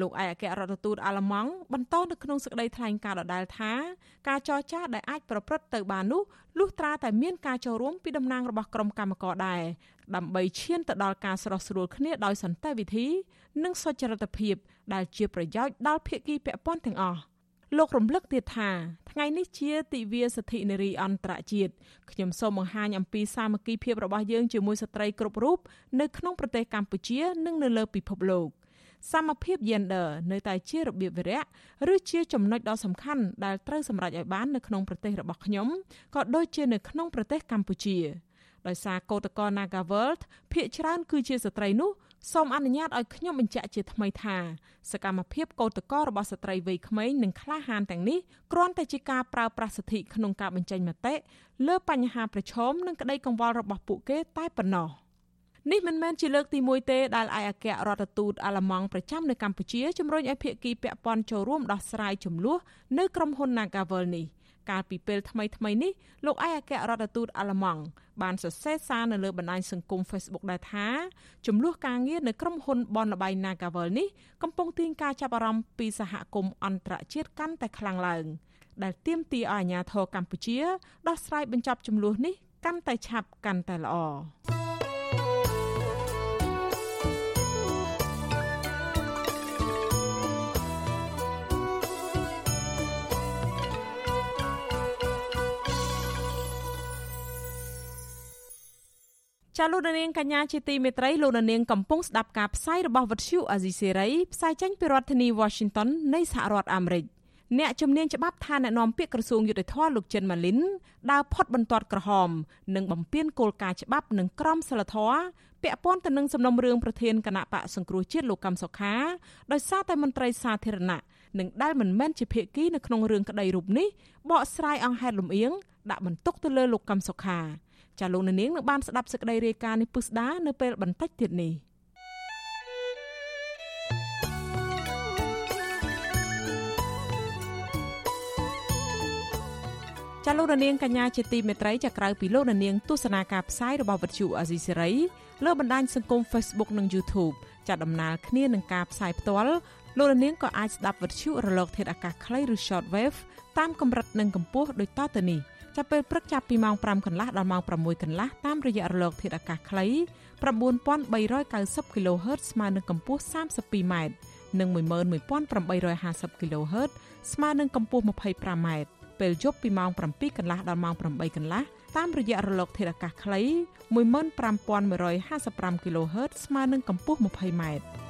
លោកឯកអគ្គរដ្ឋទូតអាល្លឺម៉ង់បន្តនៅក្នុងសេចក្តីថ្លែងការណ៍ដដែលថាការចរចាដែលអាចប្រព្រឹត្តទៅបាននោះលុះត្រាតែមានការចូលរួមពីតំណាងរបស់ក្រុមកម្មករដែរដើម្បីឈានទៅដល់ការស្រោះស្រួលគ្នាដោយសន្តិវិធី និងសុចរិតភាព ដែលជាប្រយោជន៍ដល់ភាគីពាក់ព័ន្ធទាំងអស់លោករំលឹកទៀតថាថ្ងៃនេះជាទិវាសិទ្ធិនារីអន្តរជាតិខ្ញុំសូមបង្ហាញអំពីសាមគ្គីភាពរបស់យើងជាមួយស្ត្រីគ្រប់រូបនៅក្នុងប្រទេសកម្ពុជា និងនៅលើពិភពលោក។ សមភាព gender នៅតែជារបៀបវិរៈឬជាចំណុចដ៏សំខាន់ដែលត្រូវសម្រេចឲ្យបាននៅក្នុងប្រទេសរបស់ខ្ញុំក៏ដូចជានៅក្នុងប្រទេសកម្ពុជាដោយសារកោតក្រ Nagaworld ភាគច្រើនគឺជាស្ត្រីនោះសូមអនុញ្ញាតឲ្យខ្ញុំបញ្ជាក់ជាថ្មីថាសកម្មភាពកោតក្ររបស់ស្ត្រីវ័យក្មេងនិងក្លាហានទាំងនេះគ្រាន់តែជាការប្រើប្រាស់សិទ្ធិក្នុងការបញ្ចេញមតិលើបញ្ហាប្រឈមនិងក្តីកង្វល់របស់ពួកគេតែប៉ុណ្ណោះ នេះមិនមែនជាលើកទី1ទេដែលឯកអគ្គរដ្ឋទូតអាល្លឺម៉ង់ប្រចាំនៅកម្ពុជាជំរុញឲ្យភាគីពាក់ព័ន្ធចូលរួមដោះស្រាយចំនួននៅក្រុមហ៊ុន Nagavel នេះកាលពីពេលថ្មីថ្មីនេះលោកឯកអគ្គរដ្ឋទូតអាល្លឺម៉ង់បានសរសេរសារនៅលើបណ្ដាញសង្គម Facebook ដែរថាចំនួនការងារនៅក្រុមហ៊ុនបនលបៃ Nagavel នេះកំពុងទាញការចាប់អារម្មណ៍ពីសហគមន៍អន្តរជាតិកាន់តែខ្លាំងឡើងដែលទាមទារឲ្យអាជ្ញាធរកម្ពុជាដោះស្រាយបញ្ចប់ចំនួននេះកាន់តែឆាប់កាន់តែល្អ ចាលោកនាងកញ្ញាជាទីមេត្រីលោកនាងកំពុងស្ដាប់ការផ្សាយរបស់វិទ្យុអាស៊ីសេរីផ្សាយចេញពីរដ្ឋធានី Washington នៃសហរដ្ឋអាមេរិកអ្នកជំនាញច្បាប់ថាអ្នកនាំពាក្យក្រសួងយុតិធធលោកចិនម៉ាលីនដើរផុតបន្ទាត់ក្រហមនិងបំពេញគោលការណ៍ច្បាប់និងក្រមសីលធម៌ពាក់ព័ន្ធទៅនឹងសំណុំរឿងប្រធានគណៈបកសង្គ្រោះជាតិលោកកំសុខាដោយសារតែមន្ត្រីសាធារណៈនិងដែលមិនមែនជាភាគីនៅក្នុងរឿងក្តីរូបនេះបកស្រាយអង្គហេតុលំអៀងដាក់បន្ទុកទៅលើលោកកំសុខា ចាលោកនាងនឹងបានស្ដាប់សេចក្តីរាយការណ៍នេះពុស្ដានៅពេលបន្តិចទៀតនេះចាលោកនាងកញ្ញាជាទីមេត្រីចាក្រៅពីលោកនាងទស្សនាការផ្សាយរបស់វិទ្យុអាស៊ីសេរីលើបណ្ដាញសង្គម Facebook និង YouTube ចាដំណើរគ្នានឹងការផ្សាយផ្ទាល់លោកនាងក៏អាចស្ដាប់វិទ្យុរលកធាតុអាកាសខ្លីឬ Shortwave តាមកម្រិតនិងកម្ពស់ដូចតទៅនេះ ចាប់ពេលព្រឹកចាប់ពីម៉ោង5កន្លះដល់ម៉ោង6កន្លះតាមរយៈរលក ធាតុអាកាសខ្លី9390 kHz ស្មើនឹងកម្ពស់ 32m និង11850 kHz ស្មើនឹងកម្ពស់ 25m ពេលយប់ពីម៉ោង7កន្លះដល់ម៉ោង8កន្លះតាមរយៈរលកធាតុអាកាសខ្លី15155 kHz ស្មើនឹងកម្ពស់ 20m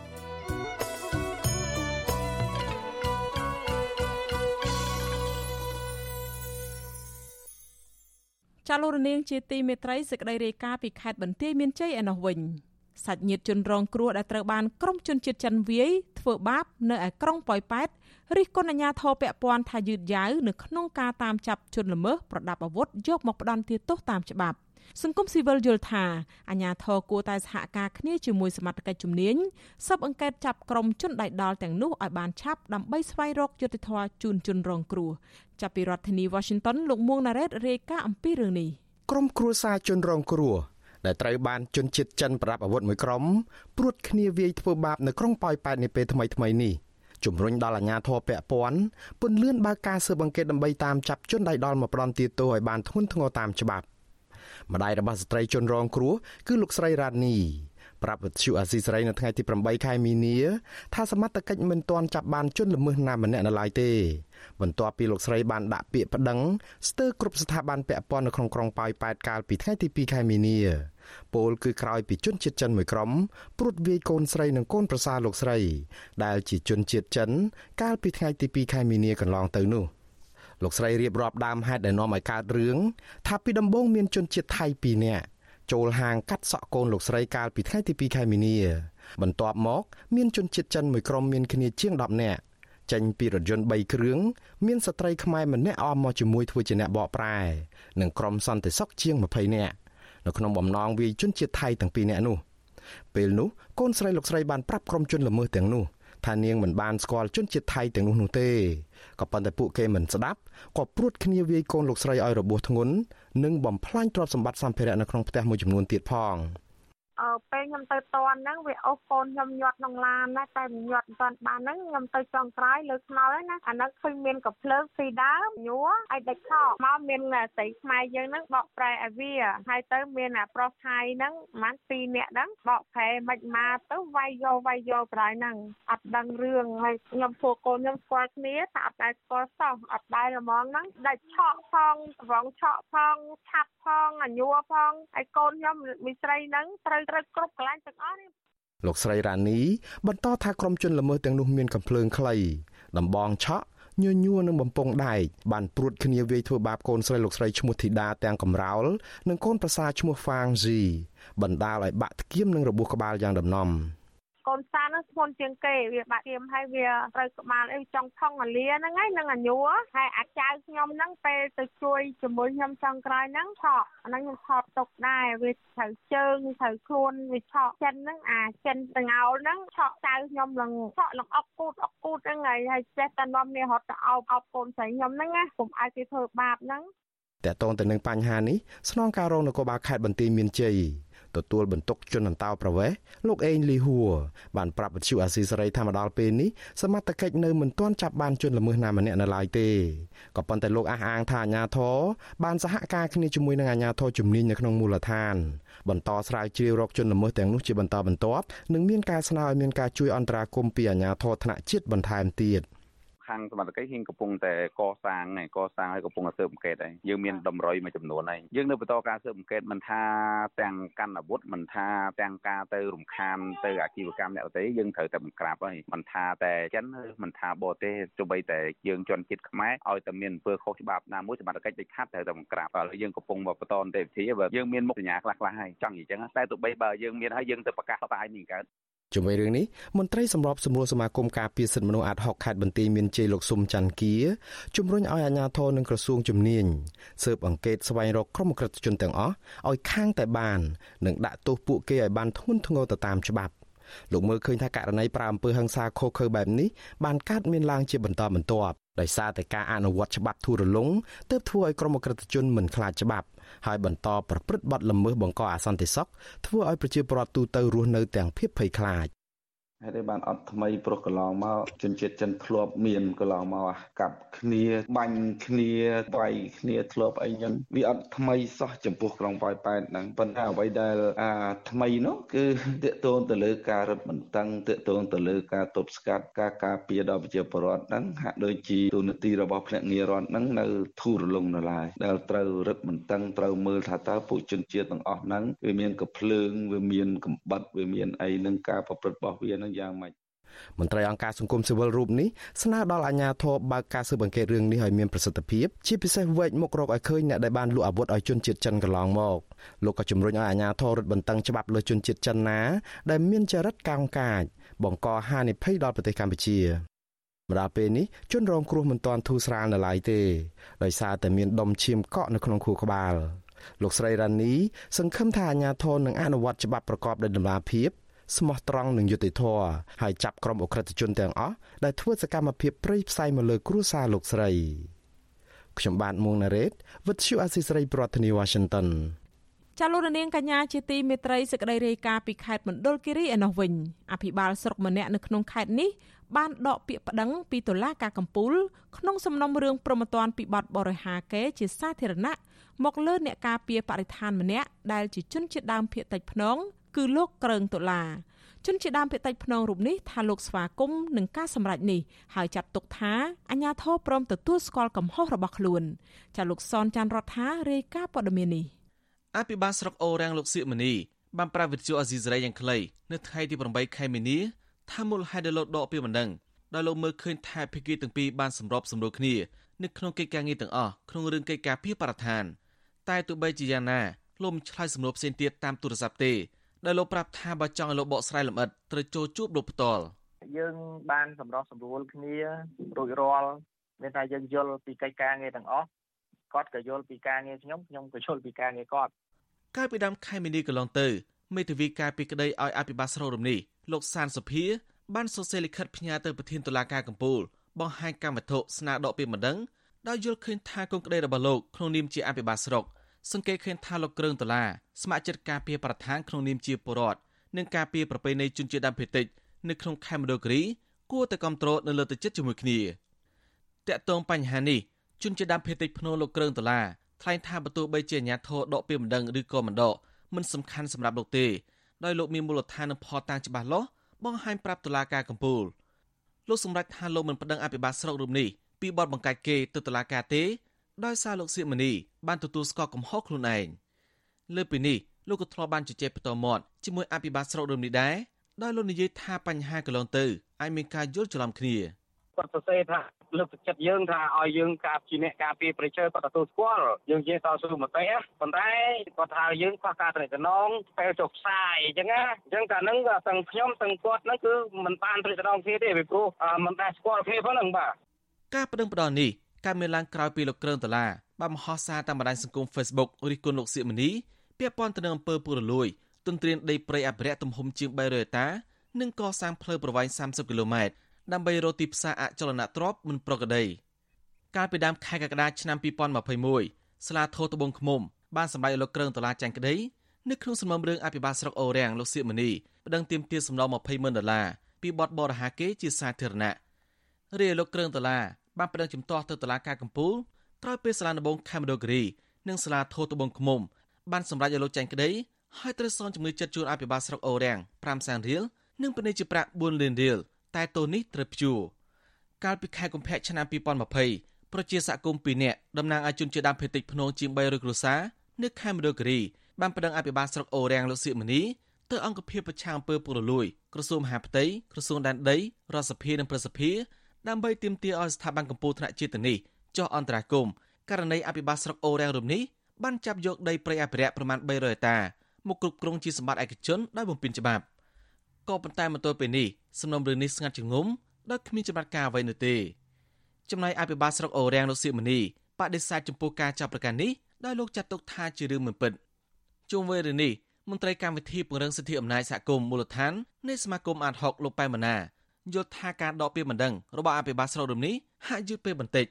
ចាលោករនាងជាទីមេត្រីសេចក្តីរាយការណ៍ពីខេត្តបន្ទាយមានជ័យឯណោះវិញសាច់ញាតិជនរងគ្រោះដែលត្រូវបានក្រុមជនជាតិចិនវាយធ្វើបាបនៅឯក្រុងប៉ោយប៉ែតរិះគន់អាជ្ញាធរពាក់ព័ន្ធថាយឺតយ៉ាវនៅក្នុងការតាមចាប់ជនល្មើសប្រដាប់អាវុធយកមកផ្ដន់ទោសតាមច្បាប់ សង្គមស៊ីវិលយល់ថាអាញាធរគួរតែសហការគ្នាជាមួយសមត្ថកិច្ចជំនាញស៊ើបអង្កេតចាប់ក្រុមជនដៃដល់ទាំងនោះឲ្យបានឆាប់ដើម្បីស្វែងរកយុត្តិធម៌ជូនជនរងគ្រោះចាប់ពីរដ្ឋធានី Washington លោកមួងណារ៉េតរាយការណ៍អំពីរឿងនេះក្រុមគ្រួសារជនរងគ្រោះដែលត្រូវបានជនជាតិចិនប្រដាប់អាវុធមួយក្រុមព្រួតគ្នាវាយធ្វើបាបនៅក្រុងប៉ោយប៉ែតនាពេលថ្មីថ្មីនេះជំរុញដល់អាជ្ញាធរពាក់ព័ន្ធពន្លឿនបើកការស៊ើបអង្កេតដើម្បីតាមចាប់ជនដៃដល់មកផ្ដន់ទាទោសឲ្យបានធ្ងន់ធ្ងរតាមច្បាប់ ម្ដាយរបស់ស្ត្រីជនរងគ្រោះគឺលោកស្រីរ៉ានីប្រាប់វិទ្យុអាស៊ីសេរីនៅថ្ងៃទី8ខែមីនាថាសមត្ថកិច្ចមិនទាន់ចាប់បានជនល្មើសណាម្នាក់នៅឡើយទេបន្ទាប់ពីលោកស្រីបានដាក់ពាក្យប្តឹងស្ទើរគ្រប់ស្ថាប័នពាក់ព័ន្ធនៅក្នុងក្រុងប៉ោយប៉ែតកាលពីថ្ងៃទី2ខែមីនាពលគឺក្រោយពីជនជាតិចិនមួយក្រុមព្រួតវាយកូនស្រីនិងកូនប្រសារលោកស្រី ដែលជាជនជាតិចិន កាលពីថ្ងៃទី2ខែមីនាកន្លងទៅនោះ លោកស្រីរៀបរាប់ដើមហេតុដែលនាំឲ្យកើតរឿងថាពីដំបូងមានជនជាតិថៃ2នាក់ចូលហាងកាត់សក់កូនលោកស្រីកាលពីថ្ងៃទី2ខែមីនា បន្ទាប់មកមានជនជាតិចិនមួយក្រុមមានគ្នាជាង10នាក់ចេញពីរថយន្ត3គ្រឿងមានស្ត្រីខ្មែរម្នាក់អមមកជាមួយធ្វើជាអ្នកបកប្រែនិងក្រុមសន្តិសុខជាង20នាក់នៅក្នុងបំណងវាយជនជាតិថៃទាំងពីរនាក់នោះពេលនោះកូនស្រីលោកស្រីបានប្រាប់ក្រុមជនល្មើសទាំងនោះថានាងមិនបានស្គាល់ជនជាតិថៃទាំងនោះនោះទេ ក៏ប៉ុន្តែពួកគេមិនស្ដាប់ក៏ព្រួតគ្នាវាយកូនលោកស្រីឲ្យរបួសធ្ងន់និងបំផ្លាញទ្រព្យសម្បត្តិសម្ភារៈនៅក្នុងផ្ទះមួយចំនួនទៀតផង។ អឺពេលខ្ញុំទៅតន់ហ្នឹងវាអូសកូនខ្ញុំញាត់ក្នុងឡានណាតែមិនញាត់មិនទាន់បានហ្នឹងខ្ញុំទៅចុងក្រោយលើខ្នល់ហ្នឹងណាអាហ្នឹងឃើញមានកំភ្លើងពីដើមញ័រឲ្យដាច់ខោមកមានស្រីខ្មែរយើងហ្នឹងបកប្រែឲ្យវាហើយទៅមានអាប្រុសថៃហ្នឹងប្រហែល2នាក់ហ្នឹងបកប្រែមិនមកទៅវាយយកវាយយកប្រែហ្នឹងអត់ដឹងរឿងហើយខ្ញុំពួកកូនខ្ញុំស្គាល់គ្នាតែអត់ដែលស្គាល់សោះអត់ដែលល្មងហ្នឹងដាច់ឆក់ផងត្រង់ឆក់ផងឆាប់ផងអាញ័រផងហើយកូនខ្ញុំមីស្រីហ្នឹងត្រូវត្រូវគ្រប់កន្លែងទាំងអស់នេះលោកស្រីរ៉ានីបន្តថាក្រុមជនល្មើសទាំងនោះមានកំភ្លើងខ្លីដំបងឆក់ញញួរនិងបំពង់ដែកបានព្រួតគ្នាវាយធ្វើបាបកូនស្រីលោកស្រីឈ្មោះធីតាទាំងកំរោលនិងកូនប្រសាឈ្មោះហ្វាងស៊ីបណ្ដាលឲ្យបាក់ធ្គាមនិងរបួសក្បាលយ៉ាងដំណំ កូនសាហ្នឹងធ្ងន់ជាងគេវាបាក់ទៀមហើយវាត្រូវក្បាលអីចង់ថងអាលាហ្នឹងហើយនឹងអាញួរហើយអាចៅខ្ញុំហ្នឹងពេលទៅជួយជាមួយខ្ញុំចុងក្រោយហ្នឹងឆក់អាហ្នឹងខ្ញុំថតទុកដែរវាត្រូវជើងត្រូវខ្លួនវាឆក់ចិនហ្នឹងអាចិនតងោលហ្នឹងឆក់ចៅខ្ញុំឡើងឆក់ឡើងអុកគូតអុកគូតហ្នឹងហើយហើយចេះតែនាំគ្នារត់ទៅអោបអោបកូនស្រីខ្ញុំហ្នឹងណាកុំឲ្យគេធ្វើបាបហ្នឹងតើតងទៅនឹងបញ្ហានេះស្នងការរងនគរបាលខេត្តបន្ទាយមានជ័យ ទទួលបន្ទុកជនអន្តោប្រវេសន៍លោកអេងលីហួរបានប្រាប់វិទ្យុអាស៊ីសេរីថាមកដល់ពេលនេះសមត្ថកិច្ចនៅមិនទាន់ចាប់បានជនល្មើសណាម្នាក់នៅឡើយទេក៏ប៉ុន្តែលោកអះអាងថាអាជ្ញាធរបានសហការគ្នាជាមួយនឹងអាជ្ញាធរជំនាញនៅក្នុងមូលដ្ឋានបន្តស្រាវជ្រាវរកជនល្មើសទាំងនោះជាបន្តបន្ទាប់និងមានការស្នើឲ្យមានការជួយអន្តរាគមន៍ពីអាជ្ញាធរថ្នាក់ជាតិបន្ថែមទៀត។ ខាងសមត្ថកិច្ចហ៊ានកំពុងតែកសាងហើយកសាងហើយកំពុងតែស៊ើបអង្កេតហើយយើងមានតម្រុយមួយចំនួនហើយយើងនៅបន្តការស៊ើបអង្កេតមិនថាទាំងកាន់អាវុធមិនថាទាំងការទៅរំខានទៅអាជីវកម្មអ្នកទេយើងត្រូវតែបង្ក្រាបហើយមិនថាតែចិនឬមិនថាបរទេសទោះបីតែយើងជន់ចិត្តខ្មែរឲ្យតែមានអំពើខុសច្បាប់ណាមួយសមត្ថកិច្ចដូចខាត់ត្រូវតែបង្ក្រាបហើយយើងកំពុងមកបន្តនីតិវិធីបើយើងមានមុខសញ្ញាខ្លះៗហើយចង់និយាយចឹងតែទោះបីបើយើងមានហើយយើងទៅប្រកាសផ្សាយនេះកើត ជាមួយរឿងនេះមន្ត្រីសម្របសម្រួលសមាគមការពារសិទ្ធិមនុស្សអាត់ហុកខេត្តបន្ទាយមានជ័យលោកស៊ុំច័ន្ទគាជំរុញឲ្យអាជ្ញាធរនិងក្រសួងជំនាញស៊ើបអង្កេតស្វែងរកក្រុមក្រិតជនទាំងអស់ឲ្យខាងតែបាននិងដាក់ទោសពួកគេឲ្យបានធ្ងន់ធ្ងរទៅតាមច្បាប់លោកមើលឃើញថាករណីប្រើអំពើហិង្សាខុសខើបែបនេះបានកើតមានឡើងជាបន្តបន្ទាប់ ដោយសារតែការអនុវត្តច្បាប់ធូររលុងទើបធ្វើឲ្យក្រុមអក្រិតជនមិនខ្លាចច្បាប់ហើយបន្តប្រព្រឹត្តបទល្មើសបង្កអសន្តិសុខធ្វើឲ្យប្រជាពលរដ្ឋទូទៅរស់នៅទាំងភៀសភ័យខ្លាច ហើយតែបានអត់ថ្មីប្រុសកន្លងមកជនជាតិចិនធ្លាប់មានកន្លងមកកាប់គ្នាបាញ់គ្នាវាយគ្នាធ្លាប់អីចឹងវាអត់ថ្មីសោះចំពោះក្រុងប៉ោយប៉ែតហ្នឹងប៉ុន្តែអ្វីដែលអាថ្មីនោះគឺតកតងទៅលើការរឹតបន្តឹងតកតងទៅលើការទប់ស្កាត់ការការពារដល់ប្រជាពលរដ្ឋហ្នឹងហាក់ដូចជាទូនាទីរបស់ភ្នាក់ងាររដ្ឋហ្នឹងនៅធូររលុងនៅឡើយដែលត្រូវរឹតបន្តឹងត្រូវមើលថាតើពួកជនជាតិទាំងអស់ហ្នឹងវាមានកំភ្លើងវាមានកំបិតវាមានអីនឹងការប្រព្រឹត្តរបស់វានឹងយ៉ាងម៉េចមន្ត្រីអង្គការសង្គមស៊ីវិលរូបនេះស្នើដល់អាជ្ញាធរបើកការស៊ើបអង្កេតរឿងនេះឲ្យមានប្រសិទ្ធភាពជាពិសេសវែកមុខរកឲ្យឃើញអ្នកដែលបានលក់អាវុធឲ្យជនជាតិចិនកន្លងមកលោកក៏ជំរុញឲ្យអាជ្ញាធររឹតបន្តឹងច្បាប់លើជនជាតិចិនណាដែលមានចរិតកោងកាចបង្កហានិភ័យដល់ប្រទេសកម្ពុជាម្ដងពេលនេះជនរងគ្រោះមិនទាន់ធូរស្រាលនៅឡើយទេដោយសារតែមានដុំឈាមកក់នៅក្នុងខួរក្បាលលោកស្រីរ៉ានីសង្ឃឹមថាអាជ្ញាធរនឹងអនុវត្តច្បាប់ប្រកបដោយតម្លាភាព ស្មោះត្រង់និងយុត្តិធម៌ហើយចាប់ក្រុមអ ுக ្រិតជនទាំងអស់ដែលធ្វើសកម្មភាពព្រៃផ្សៃមកលើគ្រួសារលោកស្រីខ្ញុំបាទមួងណារ៉េត With you Assisray ប្រធានាទី Washington ចាលោកនាងកញ្ញាជាទីមេត្រីសេចក្តីរាយការណ៍ពីខេត្តមណ្ឌលគិរីឯនោះវិញអភិបាលស្រុកម្នាក់នៅក្នុងខេត្តនេះបានដកពាក្យប្តឹងពីតុលាការកំពូលក្នុងសំណុំរឿងប្រមទ័នពីបទបរិហាកេជាសាធារណៈមកលើអ្នកការពារបរិស្ថានម្នាក់ដែលជាជនជាតិដើមភាគតិចភ្នងគឺលោកក្រើងដុល្លារជនជាដើមភាគតិចភ្នងរូបនេះថាលោកស្វាគមន៍នឹងការសម្រេចនេះហើយចាត់ទុកថាអាញាធរព្រមទទួលស្គាល់កំហុសរបស់ខ្លួនចាលោកសនចាន់រដ្ឋារាយការណ៍ព័ត៌មាននេះអភិបាលស្រុកអូរាំងលោកសៀកមនីបានប្រាវិទ្យាអាស៊ីសេរីយ៉ាងខ្លីនៅថ្ងៃទី8ខែមីនាថាមូលហេតុដែលលោកដកពីបណ្ដឹងដោយលោកមើលឃើញថាភិគីទាំងពីរបានសម្របសម្រួលគ្នានៅក្នុងកិច្ចការងារទាំងអស់ក្នុងរឿងកិច្ចការពីបរិស្ថានតែទោះបីជាយ៉ាងណាលោកមិនឆ្លើយសម្រួលផ្សេងទៀតតាមទូរស័ព្ទទេ ដែលលោកប្រាប់ថាបើចង់ឲ្យលោកបកស្រាយលម្អិតត្រូវចូលជួបលោកផ្ទាល់យើងបានសម្រុះសម្រួលគ្នារួចរាល់មានថាយើងយល់ពីកិច្ចការងារទាំងអស់គាត់ក៏យល់ពីការងារខ្ញុំខ្ញុំក៏យល់ពីការងារគាត់កាលពីដើមខែមីនាកន្លងទៅមេធាវីការពីក្តីឲ្យអភិបាលស្រុករំនេះលោកសានសុភាបានសរសេរលិខិតផ្ញើទៅប្រធានតុលាការកំពូលបង្ហាញកម្មវត្ថុស្នើដកពីម្ដងដោយយល់ឃើញថាកូនក្តីរបស់លោកក្នុងនាមជាអភិបាលស្រុក សង្កេតឃើញថាលោកគ្រឿងដុល្លារស្ម័គ្រចិត្តការពារប្រធានក្នុងនាមជាពលរដ្ឋនិងការពារប្រពៃណីជនជាតិដើមភាគតិចនៅក្នុងខេមរៈគិរីគួរតែគ្រប់គ្រងនៅលើទឹកចិត្តជាមួយគ្នាតាក់ទងបញ្ហានេះជនជាតិដើមភាគតិចភ្នូលោកគ្រឿងដុល្លារថ្លែងថាបើទោះបីជាអាញាធរដកពីម្ដងឬក៏មិនដកមិនសំខាន់សម្រាប់លោកទេដោយលោកមានមូលដ្ឋាននិងផតតាំងច្បាស់លាស់បង្ហាញប្រាប់តុលាការកំពូលលោកសម្រេចថាលោកមិនប្តឹងអភិបាលស្រុករូបនេះពីបទបង្កាច់គេទៅតុលាការទេ ដោយសារលោកសៀកមនីបានទទួលស្គាល់កំហុសខ្លួនឯងលើពីនេះលោកក៏ធ្លាប់បានជជែកបន្តមាត់ជាមួយអភិបាលស្រុករំនេះដែរដោយលោកនិយាយថាបញ្ហាកន្លងទៅអាចមានការយល់ច្រឡំគ្នាគាត់សរសេរថាលើកទឹកចិត្តយើងថាឲ្យយើងការជាអ្នកការពារប្រជាគាត់ទទួលស្គាល់យើងជាតស៊ូមតិប៉ុន្តែគាត់ថាយើងខ្វះការតំណងពេលចុះផ្សាយអញ្ចឹងណាអញ្ចឹងកាលហ្នឹងទាំងខ្ញុំទាំងគាត់ហ្នឹងគឺមិនបានតំណងគ្នាទេពីព្រោះមិនដែលស្គាល់គ្នាផងហ្នឹងបាទការបដិងផ្ដាល់នេះ កើតមានឡើងក្រោយពីលោកគ្រឿងដុល្លារបានមហោសារតាមបណ្ដាញសង្គម Facebook រិះគន់លោកសៀកមនីពាក់ព័ន្ធទៅនឹងអំពើពុករលួយទន្ទ្រានដីព្រៃអភិរក្សទំហំជាង300ហិកតានិងកសាងផ្លូវប្រវែង30គីឡូម៉ែត្រដើម្បីរកទីផ្សារអចលនទ្រព្យមិនប្រក្រតីកាលពីដើមខែកក្កដាឆ្នាំ2021ស្លាធោត្បូងឃ្មុំបានសម្ដែងលោកគ្រឿងដុល្លារចាញ់ក្តីនៅក្នុងសំណុំរឿងអភិបាលស្រុកអូរ៉ាំងលោកសៀកមនីប្តឹងទាមទារសំណង20ម៉ឺនដុល្លារពីបទបរិហាគេជាសាធារណៈរាយលោកគ្រឿងដុល្លារ បានប្តឹងជំទាស់ទៅតុលាការកំពូលក្រោយពេលសាលាដំបងខេមរដូគិរីនិងសាលាធោត្បូងឃ្មុំបានសម្រេចឲ្យលោកចាញ់ក្តីហើយត្រូវសងជំងឺចិត្តជួនអភិបាលស្រុកអូរ៉ាំង5សែនរៀលនិងពិន័យជាប្រាក់4លានរៀលតែទោសនេះត្រូវព្យួរកាលពីខែកុម្ភៈឆ្នាំ2020ប្រជាសហគមន៍2នាក់តំណាងឲ្យជនជាតិដើមភាគតិចភ្នងជាង300គ្រួសារនៅខេមរគិរីបានប្តឹងអភិបាលស្រុកអូរ៉ាំងលោកសៀកមនីទៅអង្គភាពប្រឆាំងអំពើពុករលួយក្រសួងមហាផ្ទៃក្រសួងដែនដីរដ្ឋសភានិងប្រសិទ្ធិ ដើម្បីទាមទារឲ្យស្ថាប័នកម្ពុជាថ្នាក់ជាតិនេះចុះអន្តរាគមន៍ករណីអភិបាលស្រុកអូរ៉ាំងរំនេះបានចាប់យកដីព្រៃអភិរក្សប្រមាណ300ហិកតាមកគ្រប់គ្រងជាសម្បត្តិឯកជនដោយបំពេញច្បាប់ក៏ប៉ុន្តែមកទល់ពេលនេះសំណុំរឿងនេះស្ងាត់ជ្ងំដោយគ្មានចំណាត់ការអ្វីនោះទេចំណែកអភិបាលស្រុកអូរ៉ាំងលោកសៀមនីបដិសេធចំពោះការចាប់ប្រកាន់នេះដោយលោកចាត់ទុកថាជារឿងមិនពិតជុំវិញរឿងនេះមន្ត្រីកម្មវិធីពង្រឹងសិទ្ធិអំណាចសហគមន៍មូលដ្ឋាននៃសមាគមអាត60លោកប៉ែម៉ាណា យល់ថាការដកពាក្យបណ្ដឹងរបស់អភិបាលស្រុករំនេះហាក់យឺតពេលបន្តិច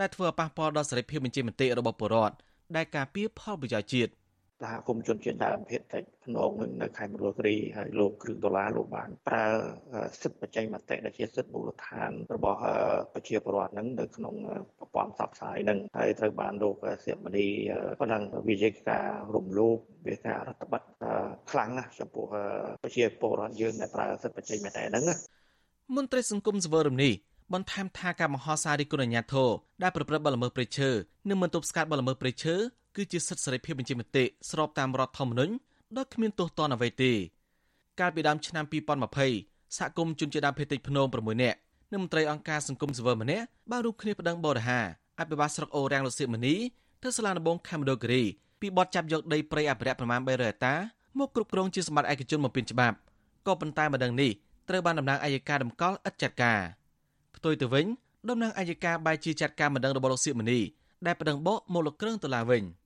ដែលធ្វើឲ្យប៉ះពាល់ដល់សេរីភាពបញ្ចេញមតិរបស់ប្រជាពលរដ្ឋដែលការពារផលប្រយោជន៍ជាតិសហគមន៍ជនជាតិដើមភាគតិចភ្នងនឹងនៅខេមរៈគិរីហើយលោកគ្រឿងដុល្លារលោកបានប្រើសិទ្ធិបច្ចេកមតិដែលជាសិទ្ធិមូលដ្ឋានរបស់ប្រជាពលរដ្ឋនឹងនៅក្នុងប្រព័ន្ធផ្សព្វផ្សាយនឹងហើយត្រូវបានលោកសៀមនីប៉ុណ្ណឹងវាជាការរំលោភវាការរដ្ឋបတ်ខ្លាំងណាស់ចំពោះប្រជាពលរដ្ឋយើងដែលប្រើសិទ្ធិបច្ចេកមតិហ្នឹង មន្ត្រីសង្គមសវរមនេះបន្ថែមថាការមហោសារីគុណអាញាធរដែលប្រព្រឹត្តបទល្មើសព្រៃឈើនិងមិនទប់ស្កាត់បទល្មើសព្រៃឈើគឺជាសិទ្ធិសេរីភាពបញ្ចេញមតិស្របតាមរដ្ឋធម្មនុញ្ញដោយគ្មានទោសទណ្ឌអ្វីទេកាលពីដើមឆ្នាំ2020សហគមន៍ជនជាតិដើមភាគតិចភ្នំ6នាក់និងមន្ត្រីអង្គការសង្គមស៊ីវិលម្នាក់បានរួមគ្នាប្តឹងបរិហាអភិបាលស្រុកអូរ៉ាំងលោកសៀមនីទៅសាលាដំបងខេមរដូគិរីពីបទចាប់យកដីព្រៃអភិរក្សប្រមាណ300ហិកតាមកគ្រប់គ្រងជាសម្បត្តិឯកជនមកពីច្បាប់ក៏ប៉ុន្តែម្ដងនេះ ត្រូវបានតំណាងអัยការតម្កល់ឥតចាត់ការផ្ទុយទៅវិញតំណាងអัยការបែរជាចាត់ការម្ដងរបស់លោកសៀមនីដែលប្តឹងបកមកលោកគ្រឿងដុល្លារវិញ។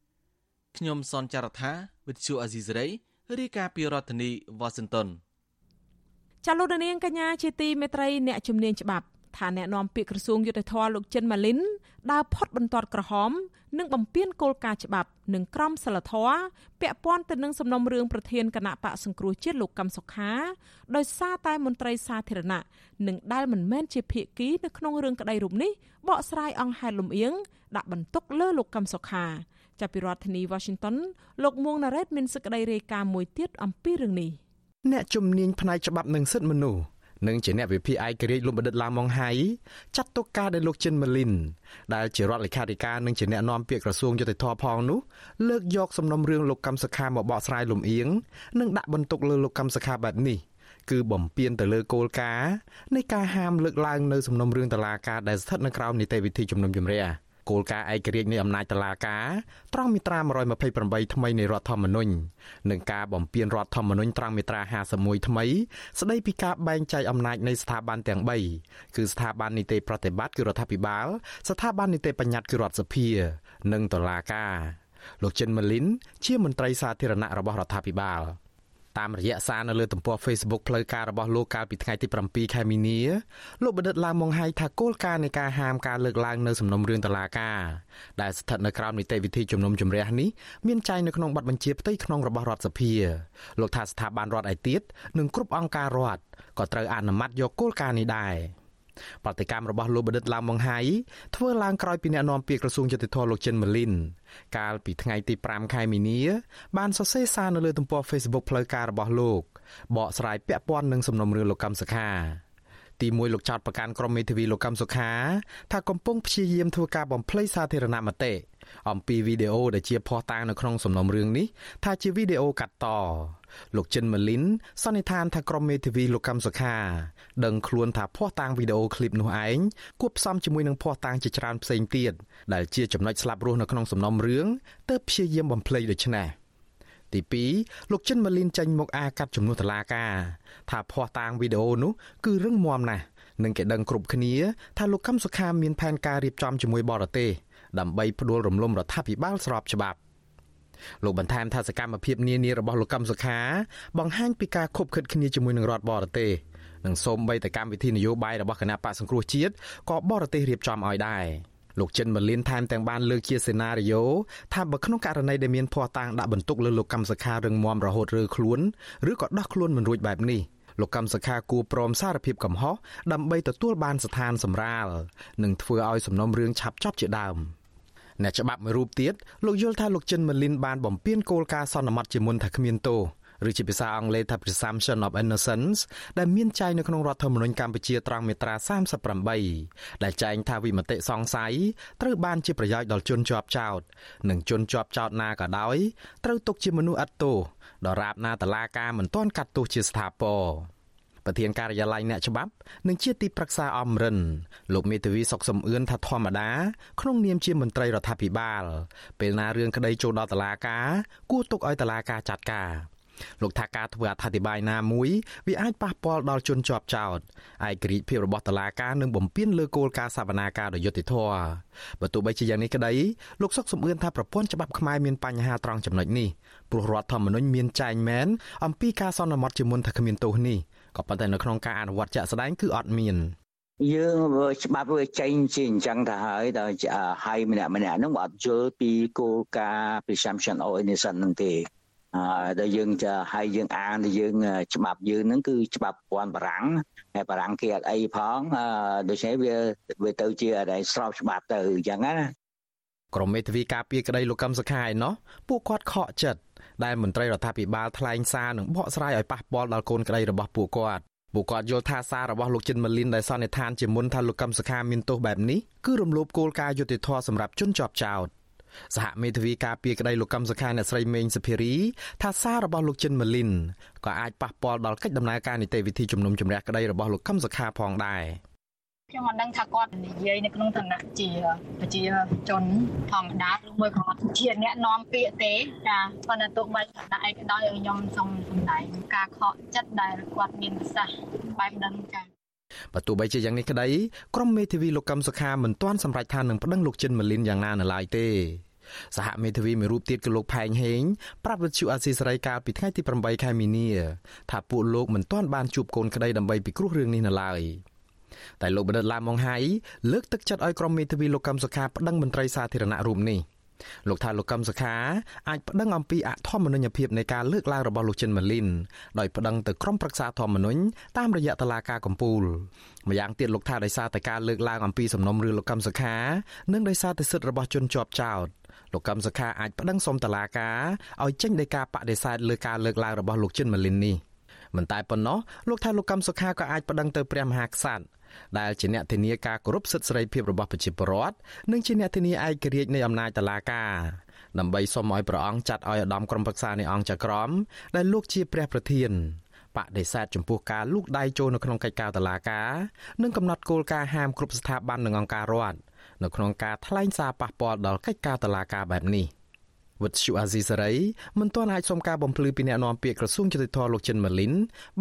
ខ្ញុំសនចាររថាវិទ្យុអាស៊ីសេរីរាយការណ៍ពីរដ្ឋធានីវ៉ាស៊ីនតោនចលនានាងកញ្ញាជាទីមេត្រីអ្នកជំនាញច្បាប់ ថាអ្នកនាំពាក្យក្រសួងយុទ្ធភ័ពលោកចិនម៉ាលីនដើរផុតបន្ទាត់ក្រហម និងបំពេញគោលការណ៍ច្បាប់និងក្រមសីលធម៌ពាក់ព័ន្ធទៅនឹងសំណុំរឿងប្រធានគណៈបកសង្គ្រោះជាតិលោកកឹមសុខាដោយសារតែមន្ត្រីសាធារណៈនិងដែលមិនមែនជាភាគីនៅក្នុងរឿងក្តីរូបនេះបកស្រាយអង្គហេតុលំអៀងដាក់បន្ទុកលើលោកកឹមសុខាចាប់ពីរដ្ឋធានី Washington លោកមួងណារ៉េតមានសេចក្តីរាយការណ៍មួយទៀតអំពីរឿងនេះអ្នកជំនាញផ្នែកច្បាប់និងសិទ្ធិមនុស្ស និងជាអ្នកវិភាគឯករាជ្យលោកបណ្ឌិតឡាម៉ុងហៃចាត់ទុកការដែលលោកចិនម៉ាលីនដែលជារដ្ឋលេខាធិការនិងជាអ្នកណែនាំពាក្យក្រសួងយុតិធធផងនោះលើកយកសំណុំរឿងលោកកម្មសខាមកបកស្រាយលំអៀងនិងដាក់បន្ទុកលើលោកកម្មសខាបែបនេះគឺបំពេញទៅលើគោលការណ៍នៃការហាមលើកឡើងនៅសំណុំរឿងតឡាការដែលស្ថិតនៅក្រោមនីតិវិធីជំនុំជម្រះ គោលការណ៍ឯករាជ្យនៃអំណាចតុលាការត្រង់មាត្រា128ថ្មីនៃរដ្ឋធម្មនុញ្ញនិងការបំពេញរដ្ឋធម្មនុញ្ញត្រង់មាត្រា51ថ្មី ស្ដីពីការបែងចែកអំណាចនៃស្ថាប័នទាំង3គឺស្ថាប័ននីតិប្រតិបត្តិគឺរដ្ឋាភិបាល ស្ថាប័ននីតិបញ្ញត្តិគឺរដ្ឋសភា និងតុលាការលោកចិនម៉ាលីនជាមន្ត្រីសាធារណៈរបស់រដ្ឋាភិបាល តាមរយៈសារនៅលើទំព័រ Facebook ផ្លូវការរបស់លោកកាលពីថ្ងៃទី7ខែមីនាលោកបណ្ឌិតឡាម៉ុងហៃថាគោលការណ៍នៃការហាមការលើកឡើងនៅសំណុំរឿងតឡាការដែលស្ថិតនៅក្រោមនីតិវិធីជំនុំជម្រះនេះមានចែងនៅក្នុងបទបញ្ជាផ្ទៃក្នុងរបស់រដ្ឋសភាលោកថាស្ថាប័នរដ្ឋឯទៀតនិងគ្រប់អង្គការរដ្ឋក៏ត្រូវអនុម័តយកគោលការណ៍នេះដែរ ប្រតិកម្មរបស់លោកបណ្ឌិតឡាមងហៃធ្វើឡើងក្រោយពីអ្នកនាំពាក្យក្រសួងយុតិធម៌លោកចិនម៉ាលីនកាលពីថ្ងៃទី5ខែមីនាបានសរសេរសារនៅលើទំព័រ Facebook ផ្លូវការរបស់លោកបកស្រាយពាក់ព័ន្ធនឹងសំណុំរឿងលោកកម្មសខាទីមួយលោកចោតប្រកាន់ក្រុមមេធាវីលោកកឹមសុខាថាកំពុងព្យាយាមធ្វើការបំភ្លៃសាធារណមតិអំពីវីដេអូដែលជាភស្តុតាងនៅក្នុងសំណុំរឿងនេះថាជាវីដេអូកាត់ត លោកចិនម៉ាលីនសន្និដ្ឋានថាក្រុមមេធាវីលោកកម្មសុខាដឹងខ្លួនថាភស្តុតាងវីដេអូឃ្លីបនោះឯងគួបផ្សំជាមួយនឹងភស្តុតាងជាច្រើនផ្សេងទៀតដែលជាចំណុចស្លាប់រស់នៅក្នុងសំណុំរឿងទើបព្យាយាមបំភ្លេចដូច្នេះទី2លោកចិនម៉ាលីនចេញមកអាកាត់ជំនួសតឡាការថាភស្តុតាងវីដេអូនោះគឺរឹងមាំណាស់និងគេដឹងគ្រប់គ្នាថាលោកកឹមសុខាមានផែនការរៀបចំជាមួយបរទេសដើម្បីផ្ដួលរំលំរដ្ឋាភិបាលស្របច្បាប់ លោកបន្ថែមថាសកម្មភាពនានារបស់លោកកឹមសុខាបង្ហាញពីការខົບខិតគ្នាជាមួយនឹងរដ្ឋបរទេសនិងសូម្បីតែកម្មវិធីនយោបាយរបស់គណៈបកសង្គ្រោះជាតិក៏បរទេសរៀបចំឲ្យដែរលោកចិនម៉ាលីនថែមទាំងបានលើកជាសេណារីយ៉ូថាបើក្នុងករណីដែលមានភ័ស្តុតាងដាក់បន្ទុកលើលោកកម្មសខារឹងមាំរហូតរើខ្លួនឬក៏ដោះខ្លួនមិនរួចបែបនេះលោកកម្មសខាគួរព្រមសារភាពកំហុសដើម្បីទទួលបានស្ថានសម្រាលនិងធ្វើឲ្យសំណុំរឿងឆាប់ចប់ជាដើម អ្នកច្បាប់មួយរូបទៀតលោកយល់ថាលោកចិនម៉ាលីនបានបំពានគោលការណ៍សន្មត់ជាមុនថាគ្មានទោសឬជាភាសាអង់គ្លេសថា presumption of innocence ដែលមានចែងនៅក្នុងរដ្ឋធម្មនុញ្ញកម្ពុជាត្រង់មាត្រា38ដែលចែងថាវិមតិសង្ស័យត្រូវបានជាប្រយោជន៍ដល់ជនជាប់ចោតនិងជនជាប់ចោតណាក៏ដោយត្រូវទុកជាមនុស្សឥតទោសដរាបណាតឡាការមិនទាន់កាត់ទោសជាស្ថាពរ ប្រធានការិយាល័យអ្នកច្បាប់និងជាទីប្រឹក្សាអមរិនលោកមេធាវីសុកសំអឿនថាធម្មតាក្នុងនាមជាមន្ត្រីរដ្ឋាភិបាល ពេលណារឿងក្តីចូលដល់តុលាការ គួរទុកឲ្យតុលាការចាត់ការលោកថាការធ្វើអត្ថាធិប្បាយណាមួយវាអាចប៉ះពាល់ដល់ជនជាប់ចោតឯករាជ្យភាពរបស់តុលាការនឹងបំពានលើគោលការណ៍សវនាការដោយយុត្តិធម៌បើទោះបីជាយ៉ាងនេះក្តីលោកសុកសំអឿនថាប្រព័ន្ធច្បាប់ខ្មែរមានបញ្ហាត្រង់ចំណុចនេះព្រោះរដ្ឋធម្មនុញ្ញមានចែងមែនអំពីការសន្មត់ជាមុនថាគ្មានទោសនេះ ក៏ប៉ុន្តែនៅក្នុងការអនុវត្តជាក់ស្ដែងគឺអត់មានយើងច្បាប់វាចេញជាអញ្ចឹងទៅហើយដល់ហើយម្នាក់ម្នាក់ហ្នឹងអត់យល់ពីគោលការណ៍ presumption of innocence ហ្នឹងទេអឺដែលយើងจะឲ្យយើងអានយើងច្បាប់យើងហ្នឹងគឺច្បាប់ពាន់បារាំងហើយបារាំងគេអត់អីផងអឺដូច្នេះវាវាទៅជាអីស្របច្បាប់ទៅអញ្ចឹងណាក្រមមេធាវីការពារក្តីលោកកឹមសុខាឯណោះពួកគាត់ខកចិត្ត ដែលមន្ត្រីរដ្ឋាភិបាលថ្លែងសារនិងបកស្រាយឲ្យប៉ះពាល់ដល់កូនក្តីរបស់ពួកគាត់ពួកគាត់យល់ថាសាររបស់លោកចិនម៉ាលីនដែលសន្និដ្ឋានជាមុនថាលោកកឹមសុខាមានទោសបែបនេះគឺរំលោភគោលការណ៍យុត្តិធម៌សម្រាប់ជនជាប់ចោតសហមេធាវីការពារក្តីលោកកឹមសុខាអ្នកស្រីមេងសុភារីថាសាររបស់លោកចិនម៉ាលីនក៏អាចប៉ះពាល់ដល់កិច្ចដំណើរការនីតិវិធីជំនុំជម្រះក្តីរបស់លោកកឹមសុខាផងដែរ ខ្ញុំអត់ដឹងថាគាត់និយាយនៅក្នុងឋានៈជាប្រជាជនធម្មតាឬមួយក៏ជាអ្នកនាំពាក្យទេចាប៉ុន្តែទោះបីឋានៈអីក៏ដោយខ្ញុំសូមសម្ដែងការខកចិត្តដែលគាត់មានប្រសាសន៍បែបហ្នឹងចាបើទោះបីជាយ៉ាងនេះក្តីក្រុមមេធាវីលោកកឹមសុខាមិនទាន់សម្រេចថានឹងប្តឹងលោកចិនម៉ាលីនយ៉ាងណានៅឡើយទេសហមេធាវីមួយរូបទៀតគឺលោកផែងហេងប្រាប់វិទ្យុអាស៊ីសេរីកាលពីថ្ងៃទី8ខែមីនាថាពួកលោកមិនទាន់បានជួបកូនក្តីដើម្បីពិគ្រោះរឿងនេះនៅឡើយ តែលោកបណ្ឌិតឡាម៉ុងហៃលើកទឹកចិត្តឲ្យក្រុមមេធាវីលោកកឹមសុខាប្តឹងមន្ត្រីសាធារណៈរូបនេះលោកថាលោកកឹមសុខាអាចប្តឹងអំពីអធម្មនុញ្ញភាពនៃការលើកឡើងរបស់លោកចិនម៉ាលីនដោយប្តឹងទៅក្រុមប្រឹក្សាធម្មនុញ្ញតាមរយៈតុលាការកំពូលម្យ៉ាងទៀតលោកថាដោយសារតែការលើកឡើងអំពីសំណុំរឿងលោកកឹមសុខានិងដោយសារតែសិទ្ធិរបស់ជនជាប់ចោតលោកកឹមសុខាអាចប្តឹងសុំតុលាការឲ្យចេញដីកាបដិសេធលើការលើកឡើងរបស់លោកចិនម៉ាលីននេះមិនតែប៉ុណ្ណោះលោកថាលោកកឹមសុខាក៏អាចប្តឹងទៅព្រះមហាក្សត្រ ដែលជាអ្នកធានាការគោរពសិទ្ធិសេរីភាពរបស់ប្រជាពលរដ្ឋនិងជាអ្នកធានាឯករាជ្យនៃអំណាចតុលាការដើម្បីសុំឲ្យព្រះអង្គចាត់ឲ្យឧត្តមក្រុមប្រឹក្សានៃអង្គចក្រមដែលលោកជាព្រះប្រធានបដិសេធចំពោះការលូកដៃចូលនៅក្នុងកិច្ចការតុលាការនិងកំណត់គោលការណ៍ហាមគ្រប់ស្ថាប័ននិងអង្គការរដ្ឋនៅក្នុងការថ្លែងសារប៉ះពាល់ដល់កិច្ចការតុលាការបែបនេះ វិទ្យុអាស៊ីសេរីមិនទាន់អាចសុំការបំភ្លឺពីអ្នកនាំពាក្យក្រសួងយុតិធធលោកចិនម៉ាលីន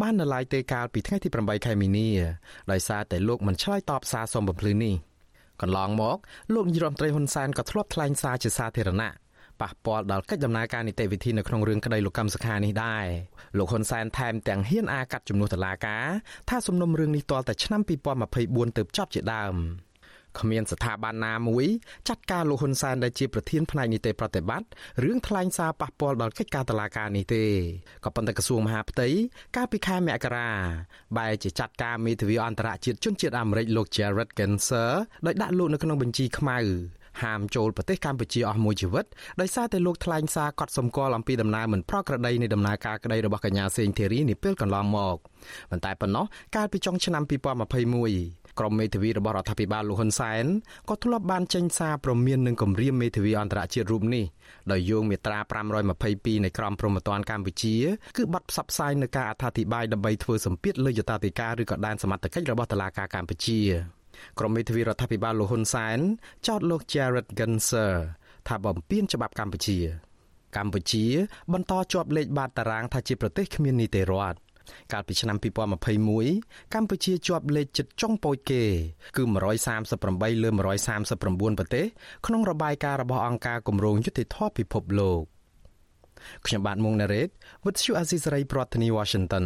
បាននៅឡើយទេកាលពីថ្ងៃទី8ខែមីនាដោយសារតែលោកមិនឆ្លើយតបសារសុំបំភ្លឺនេះកន្លងមកលោកនាយរដ្ឋមន្ត្រីហ៊ុនសែនក៏ធ្លាប់ថ្លែងសារជាសាធារណៈប៉ះពាល់ដល់កិច្ចដំណើរការនីតិវិធីនៅក្នុងរឿងក្តីលោកកម្មសខានេះដែរលោកហ៊ុនសែនថែមទាំងហ៊ានអាកាត់ជំនួសតុលាការថាសំណុំរឿងនេះទាល់តែឆ្នាំ2024ទើបចប់ជាដើម គ្មានស្ថាប័នណាមួយចាត់ការលោកហ៊ុនសែនដែលជាប្រធានផ្នែកនីតិប្រតិបត្តិរឿងថ្លែងសារប៉ះពាល់ដល់កិច្ចការតុលាការនេះទេក៏ប៉ុន្តែក្រសួងមហាផ្ទៃកាលពីខែមករាបែរជាចាត់ការមេធាវីអន្តរជាតិជនជាតិអាមេរិកលោក Jared Genser ដោយដាក់លោកនៅក្នុងបញ្ជីខ្មៅហាមចូលប្រទេសកម្ពុជាអស់មួយជីវិតដោយសារតែលោកថ្លែងសារកត់សម្គាល់អំពីដំណើរមិនប្រក្រតីនៃដំណើរការក្តីរបស់កញ្ញាសេងធីរីនាពេលកន្លងមកប៉ុន្តែប៉ុណ្ណោះកាលពីចុងឆ្នាំ2021 ក្រុមមេធាវីរបស់រដ្ឋាភិបាលលោកហ៊ុនសែនក៏ធ្លាប់បានចេញសារព្រមាននឹងគម្រាមមេធាវីអន្តរជាតិរូបនេះដោយយោងមាត្រា522នៃក្រមព្រហ្មទណ្ឌកម្ពុជាគឺបទផ្សព្វផ្សាយនៅការអត្ថាធិប្បាយដើម្បីធ្វើសម្ពាធលើយតាធិការឬក៏ដែនសមត្ថកិច្ចរបស់តុលាការកម្ពុជាក្រុមមេធាវីរដ្ឋាភិបាលលោកហ៊ុនសែនចោទលោក Jared Genser ថាបំពានច្បាប់កម្ពុជាកម្ពុជា បន្តជាប់លេខបាតតារាងថាជាប្រទេសគ្មាននីតិរដ្ឋ កាលពីឆ្នាំ2021កម្ពុជាជាប់លេខជិតចុងពូជគេ គឺ138លើ139ប្រទេសក្នុងរបាយការណ៍របស់អង្គការគម្រោងយុតិធធពិភពលោកខ្ញុំបាទមុងណារ៉េត With you Azizi ប្រធានាទី Washington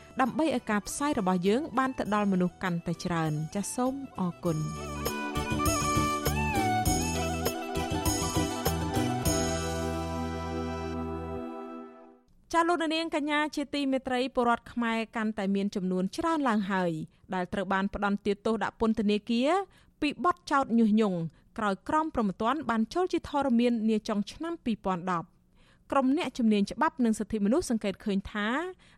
ដើម្បីឲ្យការផ្សាយរបស់យើង បានទៅដល់មនុស្សកាន់តែច្រើន ចាសសូមអរគុណចាលោកនាងកញ្ញាជាទីមេត្រីពលរដ្ឋខ្មែរកាន់តែមានចំនួនច្រើនឡើងហើយដែលត្រូវបានផ្ដន្ទាទោសដាក់ពន្ធនាគារពីបទចោទញុះញង់ក្រោយក្រមប្រមទ័នបានចូលជាធរមាននាចុងឆ្នាំ2010 ក្រុមអ្នកជំនាញច្បាប់និងសិទ្ធិមនុស្សសង្កេតឃើញថា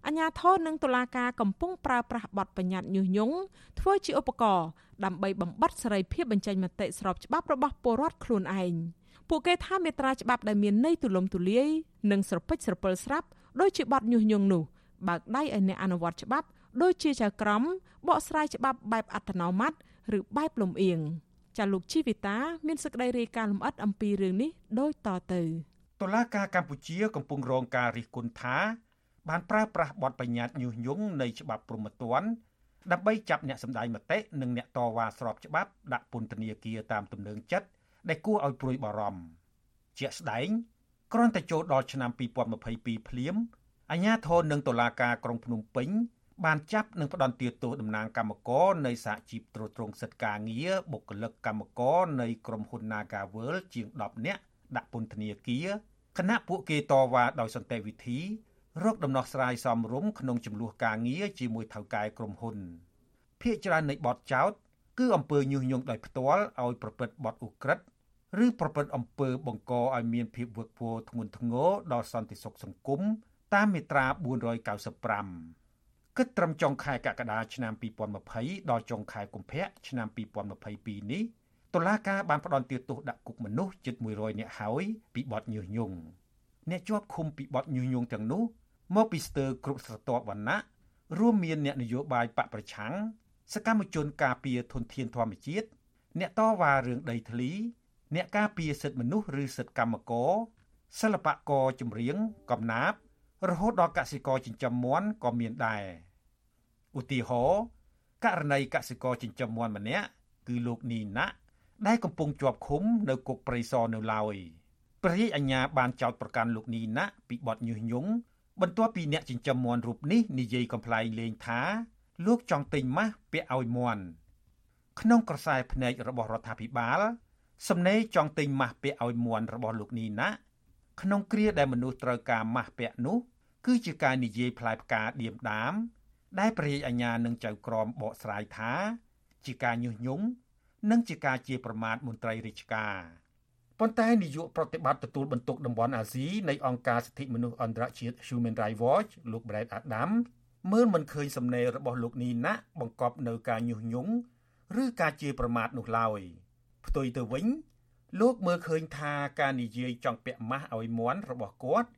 អាញាធរនិងតុលាការកំពុងប្រើប្រាស់បទបញ្ញត្តិញុះញង់ធ្វើជាឧបករណ៍ដើម្បីបំបត្តិសេរីភាពបញ្ចេញមតិស្របច្បាប់របស់ពលរដ្ឋខ្លួនឯងពួកគេថាមេត្រាច្បាប់ដែលមានន័យទូលំទូលាយនិងស្រពេចស្រពិលស្រាប់ដោយជាបទញុះញង់នោះបើកដៃឲ្យអ្នកអនុវត្តច្បាប់ដូចជាចៅក្រមបកស្រាយច្បាប់បែបអត្តនោម័តឬបែបលំអៀងចាលោកជីវិតាមានសេចក្តីរាយការណ៍លម្អិតអំពីរឿងនេះដូចតទៅ តុលាការកម្ពុជាកំពុងរងការរិះគន់ថា បានប្រើប្រាស់បទបញ្ញត្តិញុះញង់នៃច្បាប់ព្រហ្មទណ្ឌដើម្បីចាប់អ្នកសម្ដែងមតិនិងអ្នកតវ៉ាស្របច្បាប់ដាក់ពន្ធនាគារតាមទំនឹងចិត្តដែលគួរឲ្យព្រួយបារម្ភជាក់ស្ដែងគ្រាន់តែចូលដល់ឆ្នាំ2022ភ្លាមអាជ្ញាធរនិងតុលាការក្រុងភ្នំពេញបានចាប់និងផ្ដន្ទាទោសតំណាងគណៈកម្មការនៃសហជីពត្រួតត្រងសិទ្ធិការងារបុគ្គលិកកម្មករនៃក្រុមហ៊ុន Nagavel ជាង10នាក់ដាក់ពន្ធនាគារ គណៈពួកគេតវ៉ាដោយសន្តិវិធីរកដំណោះស្រាយសមរម្យក្នុងចំនួនការងារជាមួយថៅកែក្រុមហ៊ុនភាគច្រើននៃបទចោតគឺអំពើញុះញង់ដោយផ្ទាល់ឲ្យប្រព្រឹត្តបទឧក្រិដ្ឋឬប្រព្រឹត្តអំពើបង្កឲ្យមានភាពវឹកវរធ្ងន់ធ្ងរដល់សន្តិសុខសង្គមតាមមាត្រា495គិតត្រឹមចុងខែកក្កដាឆ្នាំ2020ដល់ចុងខែកុម្ភៈឆ្នាំ2022នេះ តុលាការបានផ្តន្ទាទោសដាក់គុកមនុស្សជិត100នាក់ហើយពីបទញុះញង់អ្នកជាប់ឃុំពីបទញុះញង់ទាំងនោះមកពីស្ទើរគ្រប់ស្រទាប់វណ្ណៈរួមមានអ្នកនយោបាយបកប្រឆាំងសកម្មជនការពារធនធានធម្មជាតិអ្នកតវ៉ារឿងដីធ្លី អ្នកការពារសិទ្ធិមនុស្សឬសិទ្ធិកម្មករសិល្បករចម្រៀងកំណាព្យរហូតដល់កសិករចិញ្ចឹមមាន់ក៏មានដែរឧទាហរណ៍ករណីកសិករចិញ្ចឹមមាន់ម្នាក់គឺលោកនីណាក់ ដែលកំពុងជាប់ឃុំនៅគុកព្រៃសរនៅឡើយព្រះរាជអាជ្ញាបានចោទប្រកាន់លោកនីណាពីបទញុះញង់បន្ទាប់ពីអ្នកចិញ្ចឹមមាន់រូបនេះនិយាយកំ pl ែងលេងថាលោកចង់ទិញម៉ាស់ពាក់ឲ្យមាន់ក្នុងក្រសែភ្នែករបស់រដ្ឋាភិបាលសំណេរចង់ទិញម៉ាស់ពាក់ឲ្យមាន់របស់លោកនីណាក្នុងគ្រាដែលមនុស្សត្រូវការម៉ាស់ពាក់នោះ គឺជាការនិយាយផ្លែផ្កាឌៀមដាម ដែលព្រះរាជអាជ្ញានឹងចៅក្រមបកស្រាយថា ជាការញុះញង់ និងជាការជាប្រមាថមន្ត្រីរាជការប៉ុន្តែនាយកប្រតិបត្តិទទួលបន្ទុកតំបន់អាស៊ីនៃអង្គការសិទ្ធិមនុស្សអន្តរជាតិ Human Rights Watch លោក Brett Adam មើលមិនឃើញសំណេររបស់លោកនីណាបង្កប់នៅការញុះញង់ឬការជាប្រមាថនោះឡើយផ្ទុយទៅវិញ លោកមើលឃើញថាការនិយាយចង់ពាក់ម៉ាស់ឲ្យមន់របស់គាត់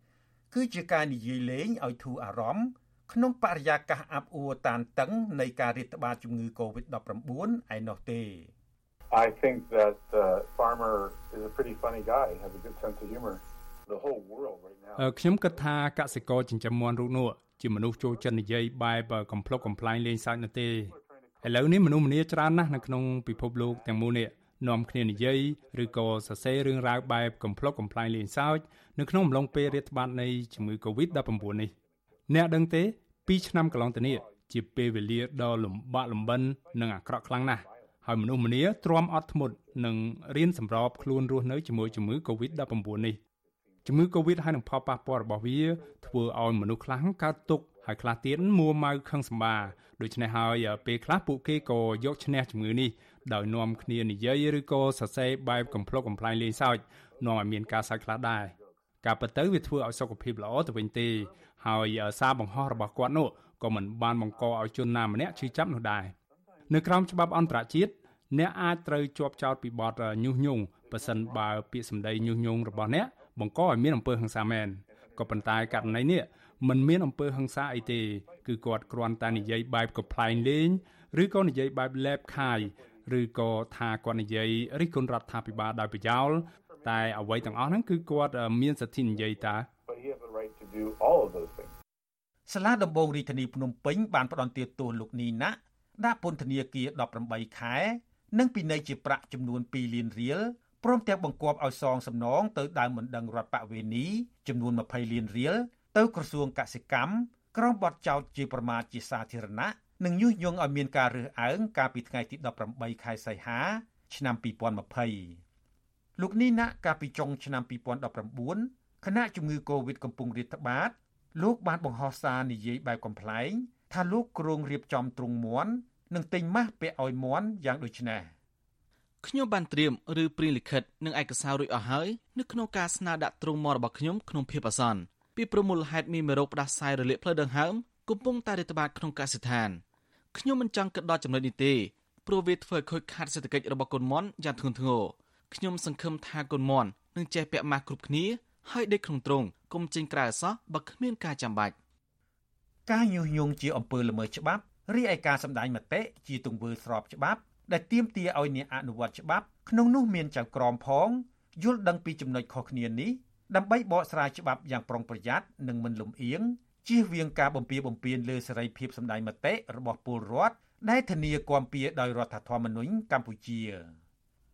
គឺជាការនិយាយលេងឲ្យធូរអារម្មណ៍ក្នុងបរិយាកាសអាប់អួរតានតឹងនៃការរាតត្បាតជំងឺ Covid-19 ឯណោះទេ I think that uh, Farmer is a pretty funny guy, has a good sense of humor. The whole world right now. ខ្ញុំគិតថាកសិករចិញ្ចឹមមាន់រូបនោះជាមនុស្សចូលចិត្តនិយាយបែបកំ pl ុកកំ pl ែងលេងសើចនោះទេឥឡូវនេះមនុស្សម្នាច្រើនណាស់នៅក្នុងពិភពលោកទាំងមូលនេះនាំគ្នានិយាយឬក៏សរសេររឿងរ៉ាវបែបកំ pl ុកកំ pl ែងលេងសើចនៅក្នុងអំឡុងពេលរាតត្បាតនៃជំងឺ Covid-19 នេះអ្នកដឹងទេ2ឆ្នាំកន្លងទៅនេះជាពេលវេលាដ៏លំបាកលំបិននិងអាក្រក់ខ្លាំងណាស់ ហើយមនុស្សម្នាទ្រាំអត់ធ្មត់នឹងរៀនសម្របខ្លួនរស់នៅជាមួយជំងឺ Covid-19 នេះជំងឺ Covid ហើយនឹងផលប៉ះពាល់របស់វាធ្វើឲ្យមនុស្សខ្លះកើតទុក្ខហើយខ្លះទៀតមួម៉ៅខឹងសម្បាដូច្នេះហើយពេលខ្លះពួកគេក៏យកឈ្នះជំងឺនេះដោយនាំគ្នានិយាយឬក៏សរសេរបែបកំ pl ុកកំ pl ែងលេងសើចនាំឲ្យមានការសើចខ្លះដែរការពិតទៅវាធ្វើឲ្យសុខភាពល្អទៅវិញទេហើយសារបង្ហោះរបស់គាត់នោះក៏មិនបានបង្កឲ្យជនណាម្នាក់ឈឺចាប់នោះដែរ នៅក្រោមច្បាប់អន្តរជាតិអ្នកអាចត្រូវជាប់ចោទពីបទញុះញង់ប៉ះសិនបើពាក្យសម្ដីញុះញង់របស់អ្នកបង្កឲ្យមានអំពើហិង្សាមែនក៏ប៉ុន្តែករណីនេះมันមានអំពើហិង្សាអីទេគឺគាត់គ្រាន់តែនិយាយបែបកំ pl ែងលេងឬក៏និយាយបែបលែបខាយឬក៏ថាគាត់និយាយរិះគន់រដ្ឋាភិបាលដោយប្រយោលតែអ្វីទាំងអស់ហ្នឹងគឺគាត់មានសិទ្ធិនិយាយតាសាលាដំបងរាជធានីភ្នំពេញបានផ្តន្ទាទោសលោកនីណា ដាក់ពន្ធនាគារ18ខែ និងពិន័យជាប្រាក់ចំនួន2លានរៀលព្រមទាំងបង្គាប់ឲ្យសងសំណងទៅដើមមិនដឹងរដ្ឋបវេនីចំនួន20លានរៀលទៅក្រសួងកសិកម្មក្រុមបទចោតជាប្រមាថជាសាធារណៈនិងញុះញង់ឲ្យមានការរើសអើងកាលពីថ្ងៃទី18ខែសីហា ឆ្នាំ2020លោកនេះណាកាលពីចុងឆ្នាំ2019ខណៈជំងឺ Covid កំពុងរាតត្បាតលោកបានបង្ហោះសារនិយាយបែបកំ pl ែង ថាលោកគ្រងរៀបចំទ្រុងមន់និងទិញម៉ាស់ពាក់ឲ្យមន់យ៉ាងដូចនេះខ្ញុំបានត្រៀមឬព្រៀងលិខិតនិងឯកសាររួចអស់ហើយនៅក្នុងការស្នើដាក់ទ្រុងមន់របស់ខ្ញុំក្នុងភាពអាសន្នពីប្រមូលហេតុមានមេរោគផ្ដាសាយរលាកផ្លូវដង្ហើមកំពុងតែរាតត្បាតក្នុងកសិដ្ឋានខ្ញុំមិនចង់គិតដល់ចំណុចនេះទេព្រោះវាធ្វើឲ្យខូចខាតសេដ្ឋកិច្ចរបស់កូនមន់យ៉ាងធ្ងន់ធ្ងរខ្ញុំសង្ឃឹមថាកូនមន់នឹងចេះពាក់ម៉ាស់គ្រប់គ្នាហើយដេកក្នុងទ្រុងកុំចេញក្រៅអសោះបើគ្មានការចាំបាច់ ការញុះញង់ជាអំពើល្មើសច្បាប់រីឯការសម្ដែងមតិជាទង្វើស្របច្បាប់ ដែលទាមទារឲ្យអ្នកអនុវត្តច្បាប់ក្នុងនោះមានចៅក្រមផងយល់ដឹងពីចំណុចខុសគ្នានេះដើម្បីបកស្រាយច្បាប់យ៉ាងប្រុងប្រយ័ត្ននិងមិនលំអៀងជៀសវាងការបំពារបំពានលើសេរីភាពសម្ដែងមតិរបស់ពលរដ្ឋដែលធានាគាំពៀដោយរដ្ឋធម្មនុញ្ញកម្ពុជា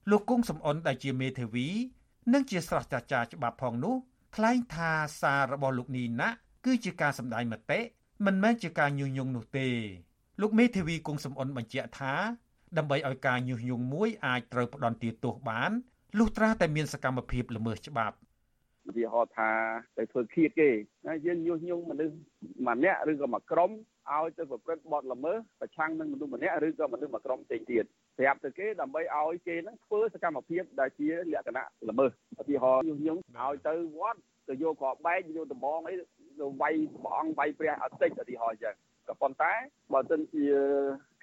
លោកគង់សំអនដែលជាមេធាវី និងជាស្រស្ត្រាចារ្យច្បាប់ផងនោះថ្លែងថាសាររបស់លោកនីណាគឺជាការសម្ដែងមតិ មិនមែនជាការញុះញង់នោះទេលោកមេធាវីគង់សំអនបញ្ជាក់ថាដើម្បីឲ្យការញុះញង់មួយអាចត្រូវផ្ដន់ទាទោសបានលុះត្រាតែមានសកម្មភាពល្មើសច្បាប់ឧទាហរណ៍ថាទៅធ្វើឃាតគេណាយើងញុះញង់មនុស្សម្នាក់ឬក៏មួយក្រុមឲ្យទៅប្រព្រឹត្តបទល្មើសប្រឆាំងនឹងមនុស្សម្នាក់ឬក៏មនុស្សមួយក្រុមផ្សេងទៀតប្រាប់ទៅគេដើម្បីឲ្យគេនឹងធ្វើសកម្មភាពដែលជាលក្ខណៈល្មើសឧទាហរណ៍ញុះញង់ឲ្យទៅវត្តទៅយកក្របបែកយកដំបងអីទៅ វាយព្រះអង្គវាយព្រះអត់តិចឧទាហរណ៍អញ្ចឹងក៏ប៉ុន្តែបើមិនជា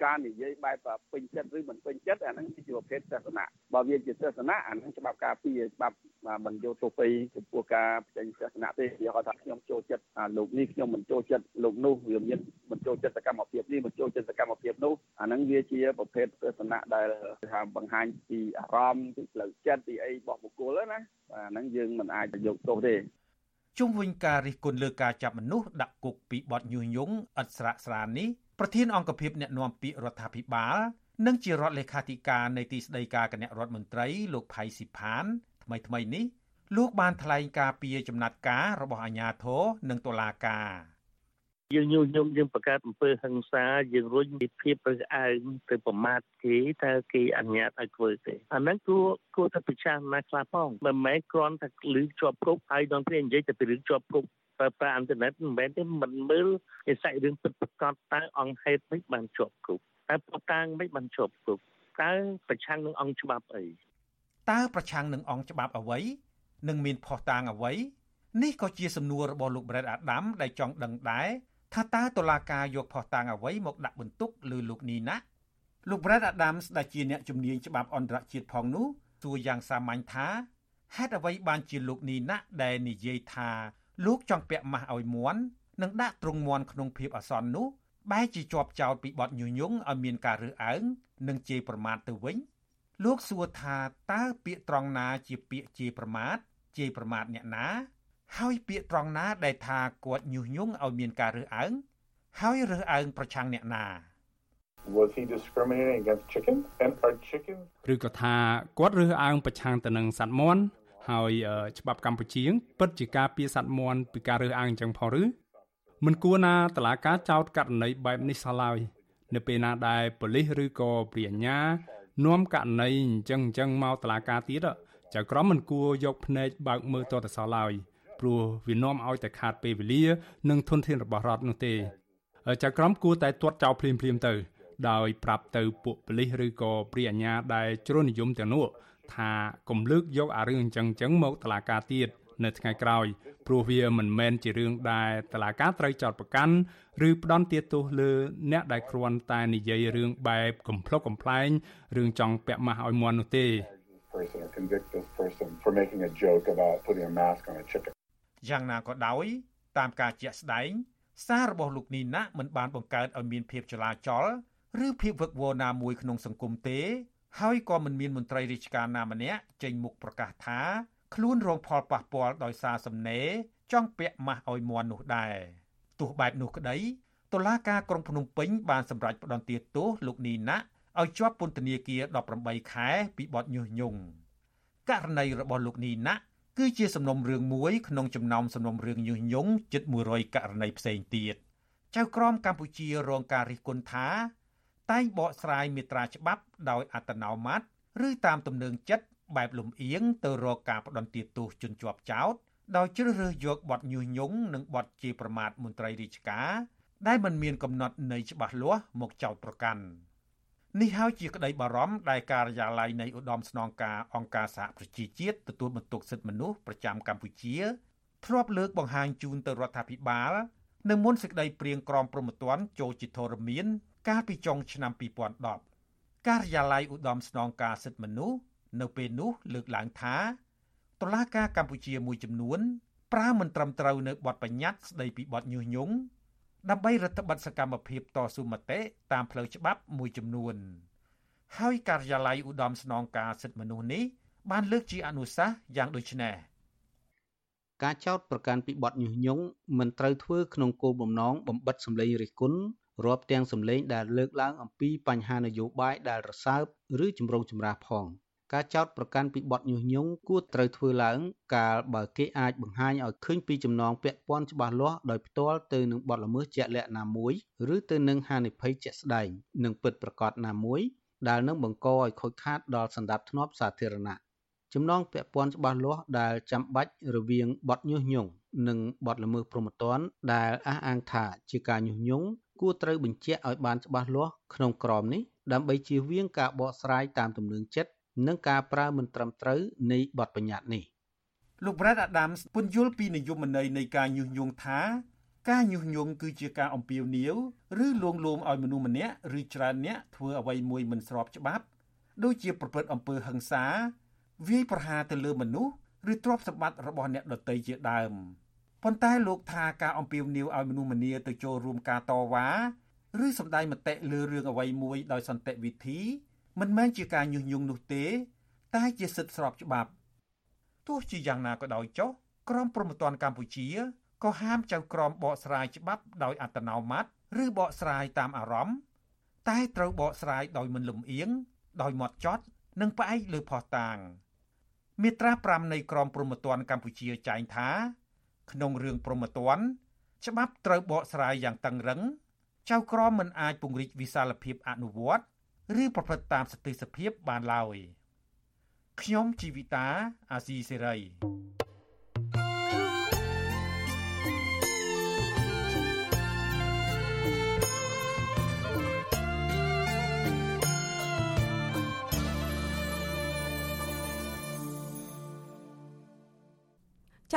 ការនិយាយបែបពេញចិត្តឬមិនពេញចិត្តអាហ្នឹងជាប្រភេទទស្សនៈបើវាជាទស្សនៈអាហ្នឹងច្បាប់ការពារច្បាប់មិនយកទោសពីចំពោះការបញ្ចេញទស្សនៈទេវាគាត់ថាខ្ញុំចូលចិត្តលោកនេះខ្ញុំមិនចូលចិត្តលោកនោះវាមានមិនចូលចិត្តសកម្មភាពនេះមិនចូលចិត្តសកម្មភាពនោះអាហ្នឹងវាជាប្រភេទទស្សនៈដែលថាបង្ហាញពីអារម្មណ៍ពីផ្លូវចិត្តពីអីរបស់បុគ្គលណាអាហ្នឹងយើងមិនអាចយកទោសទេ ជុំវិញការរិះគន់លើការចាប់មនុស្សដាក់គុកពីបទញុះញង់ឥតស្រាកស្រាននេះប្រធានអង្គភិបអ្នកណែនាំពាក្យរដ្ឋាភិបាលនិងជារដ្ឋលេខាធិការនៃទីស្តីការគណៈរដ្ឋមន្ត្រីលោកផៃស៊ីផានថ្មីថ្មីនេះលោកបានថ្លែងការពីចំណាត់ការរបស់អាជ្ញាធរនិងតុលាការ យើងញុះញង់យើងបង្កើតអំពើហិង្សាយើងរុញពីភាពរើសអើងទៅប្រមាថគេតើគេអនុញ្ញាតឲ្យធ្វើទេអាហ្នឹងគួរគួរតែពិចារណាខ្លះផងមិនមែនគ្រាន់តែលឺជាប់គុកហើយដល់ពេលនិយាយតែពីរឿងជាប់គុកប្រើប្រាស់អ៊ីនធឺណិតមិនមែនទេមិនមើលឯសាច់រឿងពិតប្រាកដតើអង្គហេតុមិនបានជាប់គុកតើប្រតាំងមិនបានជាប់គុកតើប្រឆាំងនឹងអង្គច្បាប់អីតើប្រឆាំងនឹងអង្គច្បាប់អ្វីនិងមានផុសតាងអ្វីនេះក៏ជាសំណួររបស់លោក Brad Adam ដែលចង់ដឹងដែរ ថាតើតុលាការយកផុសតាងអ្វីមកដាក់បន្ទុកលើលោកនីណាលោក Brad Adams ដែលជាអ្នកជំនាញច្បាប់អន្តរជាតិផងនោះសួរយ៉ាងសាមញ្ញថាហេតុអ្វីបានជាលោកនីណាដែលនិយាយថាលោកចង់ពាក់ម៉ាស់ឲ្យមន់និងដាក់ទ្រង់មន់ក្នុងភាពអាសន្ននោះបែរជាជាប់ចោតពីបទញុះញង់ឲ្យមានការរើសអើងនិងជេរប្រមាថទៅវិញ លោកសួរថាតើពាក្យត្រង់ណាជាពាក្យជេរប្រមាថជេរប្រមាថអ្នកណា ហើយពាក្យត្រង់ណាដែលថាគាត់ញុះញង់ឲ្យមានការរើសអើងហើយរើសអើងប្រឆាំងអ្នកណា Was he discriminating against chickens? And are chickens ឬក៏ថាគាត់រើសអើងប្រឆាំងទៅនឹងសត្វមាន់ហើយច្បាប់កម្ពុជាពិតជាការពារសត្វមាន់ពីការរើសអើងអញ្ចឹងផងឬមិនគួរណាតឡាការចោតករណីបែបនេះសោះឡើយនៅពេលណាដែលប៉ូលីសឬក៏ព្រាជ្ញានាំករណីអញ្ចឹងអញ្ចឹងមកតឡាការទៀតចៅក្រមមិនគួរយកភ្នែកបើកមើលតទៅសោះឡើយ ព្រោះវានាំឲ្យតែខាតពេលវេលា និងធនធានរបស់រដ្ឋនោះទេចៅក្រមគួរតែទាត់ចោលភ្លាមភ្លាមទៅ ដោយប្រាប់ទៅពួកប៉ូលីសឬក៏ព្រាជ្ញាដែលជ្រុលនិយមទាំងនោះថាកុំលើកយកអារឿងអញ្ចឹងអញ្ចឹងមកតឡាការទៀតនៅថ្ងៃក្រោយព្រោះវាមិនមែនជារឿងដែលតឡាការត្រូវចោតប្រកាន់ឬផ្ដន់ទាទោសលើអ្នកដែលគ្រាន់តែនិយាយរឿងបែបកំ pl ុកកំ pl ែងរឿងចង់ពាក់ម៉ាស់ឲ្យមន់នោះទេ person or convict this person for making a joke about putting a mask on a chicken យ៉ាងណាក៏ដោយ តាមការជាក់ស្ដែង សាររបស់លោកនីណាមិនបានបង្កើតឲ្យមានភាពចលាចលឬភាពវឹកវរណាមួយក្នុងសង្គមទេ ហើយក៏មិនមានមន្ត្រីរាជការណាម្នាក់ចេញមុខប្រកាសថាខ្លួនរងផលប៉ះពាល់ដោយសារសំណេរចង់ពាក់ម៉ាស់ឲ្យមន់នោះដែរទោះបែបនោះក្តីតុលាការក្រុងភ្នំពេញបានសម្រេចផ្តន្ទាទោសលោកនីណាឲ្យជាប់ពន្ធនាគារ18ខែពីបទញុះញង់ករណីរបស់លោកនីណា គឺជាសំណុំរឿងមួយក្នុងចំណោមសំណុំរឿងញុះញង់ជិត100ករណីផ្សេងទៀតចៅក្រមកម្ពុជារងការរិះគន់ថា តែងបកស្រាយមេត្រាច្បាប់ដោយអត្តនោម័តឬតាមទំនឹងចិត្តបែបលំអៀងទៅរកការផ្ដន្ទាទោសជនជាប់ចោតដោយជ្រើសរើសយកបទញុះញង់និងបទជាប្រមាថមន្ត្រីរាជការដែលមិនមានកំណត់នៃច្បាស់លាស់មកចោតប្រកាន់ នេះហើយជាក្តីបារម្ភដែលការិយាល័យនៃឧត្តមស្នងការអង្គការសហប្រជាជាតិទទួលបន្ទុកសិទ្ធិមនុស្សប្រចាំកម្ពុជាធ្លាប់លើកបង្ហាញជូនទៅរដ្ឋាភិបាលនៅមុនសេចក្តីព្រៀងក្រមព្រហ្មទណ្ឌចូលជាធរមាន កាលពីចុងឆ្នាំ2010ការិយាល័យឧត្តមស្នងការសិទ្ធិមនុស្សនៅពេលនោះលើកឡើងថាតុលាការកម្ពុជាមួយចំនួនប្រើមិនត្រឹមត្រូវនៅបទបញ្ញត្តិស្ដីពីបទញុះញង់ ដើម្បីរដ្ឋបတ်សកម្មភាពតស៊ូមតិតាមផ្លូវច្បាប់មួយចំនួន ហើយការិយាល័យឧត្តមស្នងការសិទ្ធិមនុស្សនេះបានលើកជាអនុសាសន៍យ៉ាងដូចនេះការចោទប្រកាន់ពីបទញុះញង់មិនត្រូវធ្វើក្នុងគោលបំណងបំបិតសម្លេងរិះគន់រាប់ទាំងសម្លេងដែលលើកឡើងអំពីបញ្ហានយោបាយដែលរសើបឬជំរងចម្រាស់ផង។ ការចោទប្រកាន់ពីបទញុះញង់គួរត្រូវធ្វើឡើង កាលបើគេអាចបង្ហាញឲ្យឃើញពីចំណងពាក់ព័ន្ធច្បាស់លាស់ដោយផ្ទាល់ទៅនឹងបទល្មើសជាក់លាក់ណាមួយឬទៅនឹងហានិភ័យជាក់ស្ដែងនិងពិតប្រាកដណាមួយដែលនឹងបង្កឲ្យខូចខាតដល់សន្តិភាពសាធារណៈចំណងពាក់ព័ន្ធច្បាស់លាស់ដែលចាំបាច់រវាងបទញុះញង់និងបទល្មើសព្រហ្មទណ្ឌដែលអះអាងថាជាការញុះញង់គួរត្រូវបញ្ជាក់ឲ្យបានច្បាស់លាស់ក្នុងក្រមនេះដើម្បីជៀសវាងការបកស្រាយតាមទំនឹងចិត្ត និងការប្រើមិនត្រឹមត្រូវនៃបទបញ្ញត្តិនេះលោក Brad Adams ពន្យល់ពីនិយមន័យនៃការញុះញង់ថាការញុះញង់គឺជាការអំពាវនាវឬលួងលោមឲ្យមនុស្សម្នាក់ឬច្រើនអ្នកធ្វើអ្វីមួយមិនស្របច្បាប់ដូចជាប្រព្រឹត្តអំពើហិង្សាវាយប្រហារទៅលើមនុស្សឬទ្រព្យសម្បត្តិរបស់អ្នកដទៃជាដើមប៉ុន្តែលោកថាការអំពាវនាវឲ្យមនុស្សម្នាទៅចូលរួមការតវ៉ាឬសម្ដែងមតិលើរឿងអ្វីមួយដោយសន្តិវិធី មិនមែនជាការញុះញង់នោះទេ តែជាសិទ្ធិស្របច្បាប់ទោះជាយ៉ាងណាក៏ដោយចុះក្រមព្រហ្មទណ្ឌកម្ពុជាក៏ហាមចៅក្រមបកស្រាយច្បាប់ដោយអត្តនោម័តឬបកស្រាយតាមអារម្មណ៍តែត្រូវបកស្រាយដោយមិនលំអៀងដោយម៉ត់ចត់ និងផ្អែកលើភស្តុតាងមាត្រា5នៃក្រមព្រហ្មទណ្ឌកម្ពុជាចែងថា ក្នុងរឿងព្រហ្មទណ្ឌច្បាប់ត្រូវបកស្រាយយ៉ាងតឹងរឹងចៅក្រមមិនអាចពង្រីកវិសាលភាពអនុវត្ត ឬប្រព្រឹត្តតាមសតិសភាពបានឡើយខ្ញុំជីវិតាអាស៊ីសេរី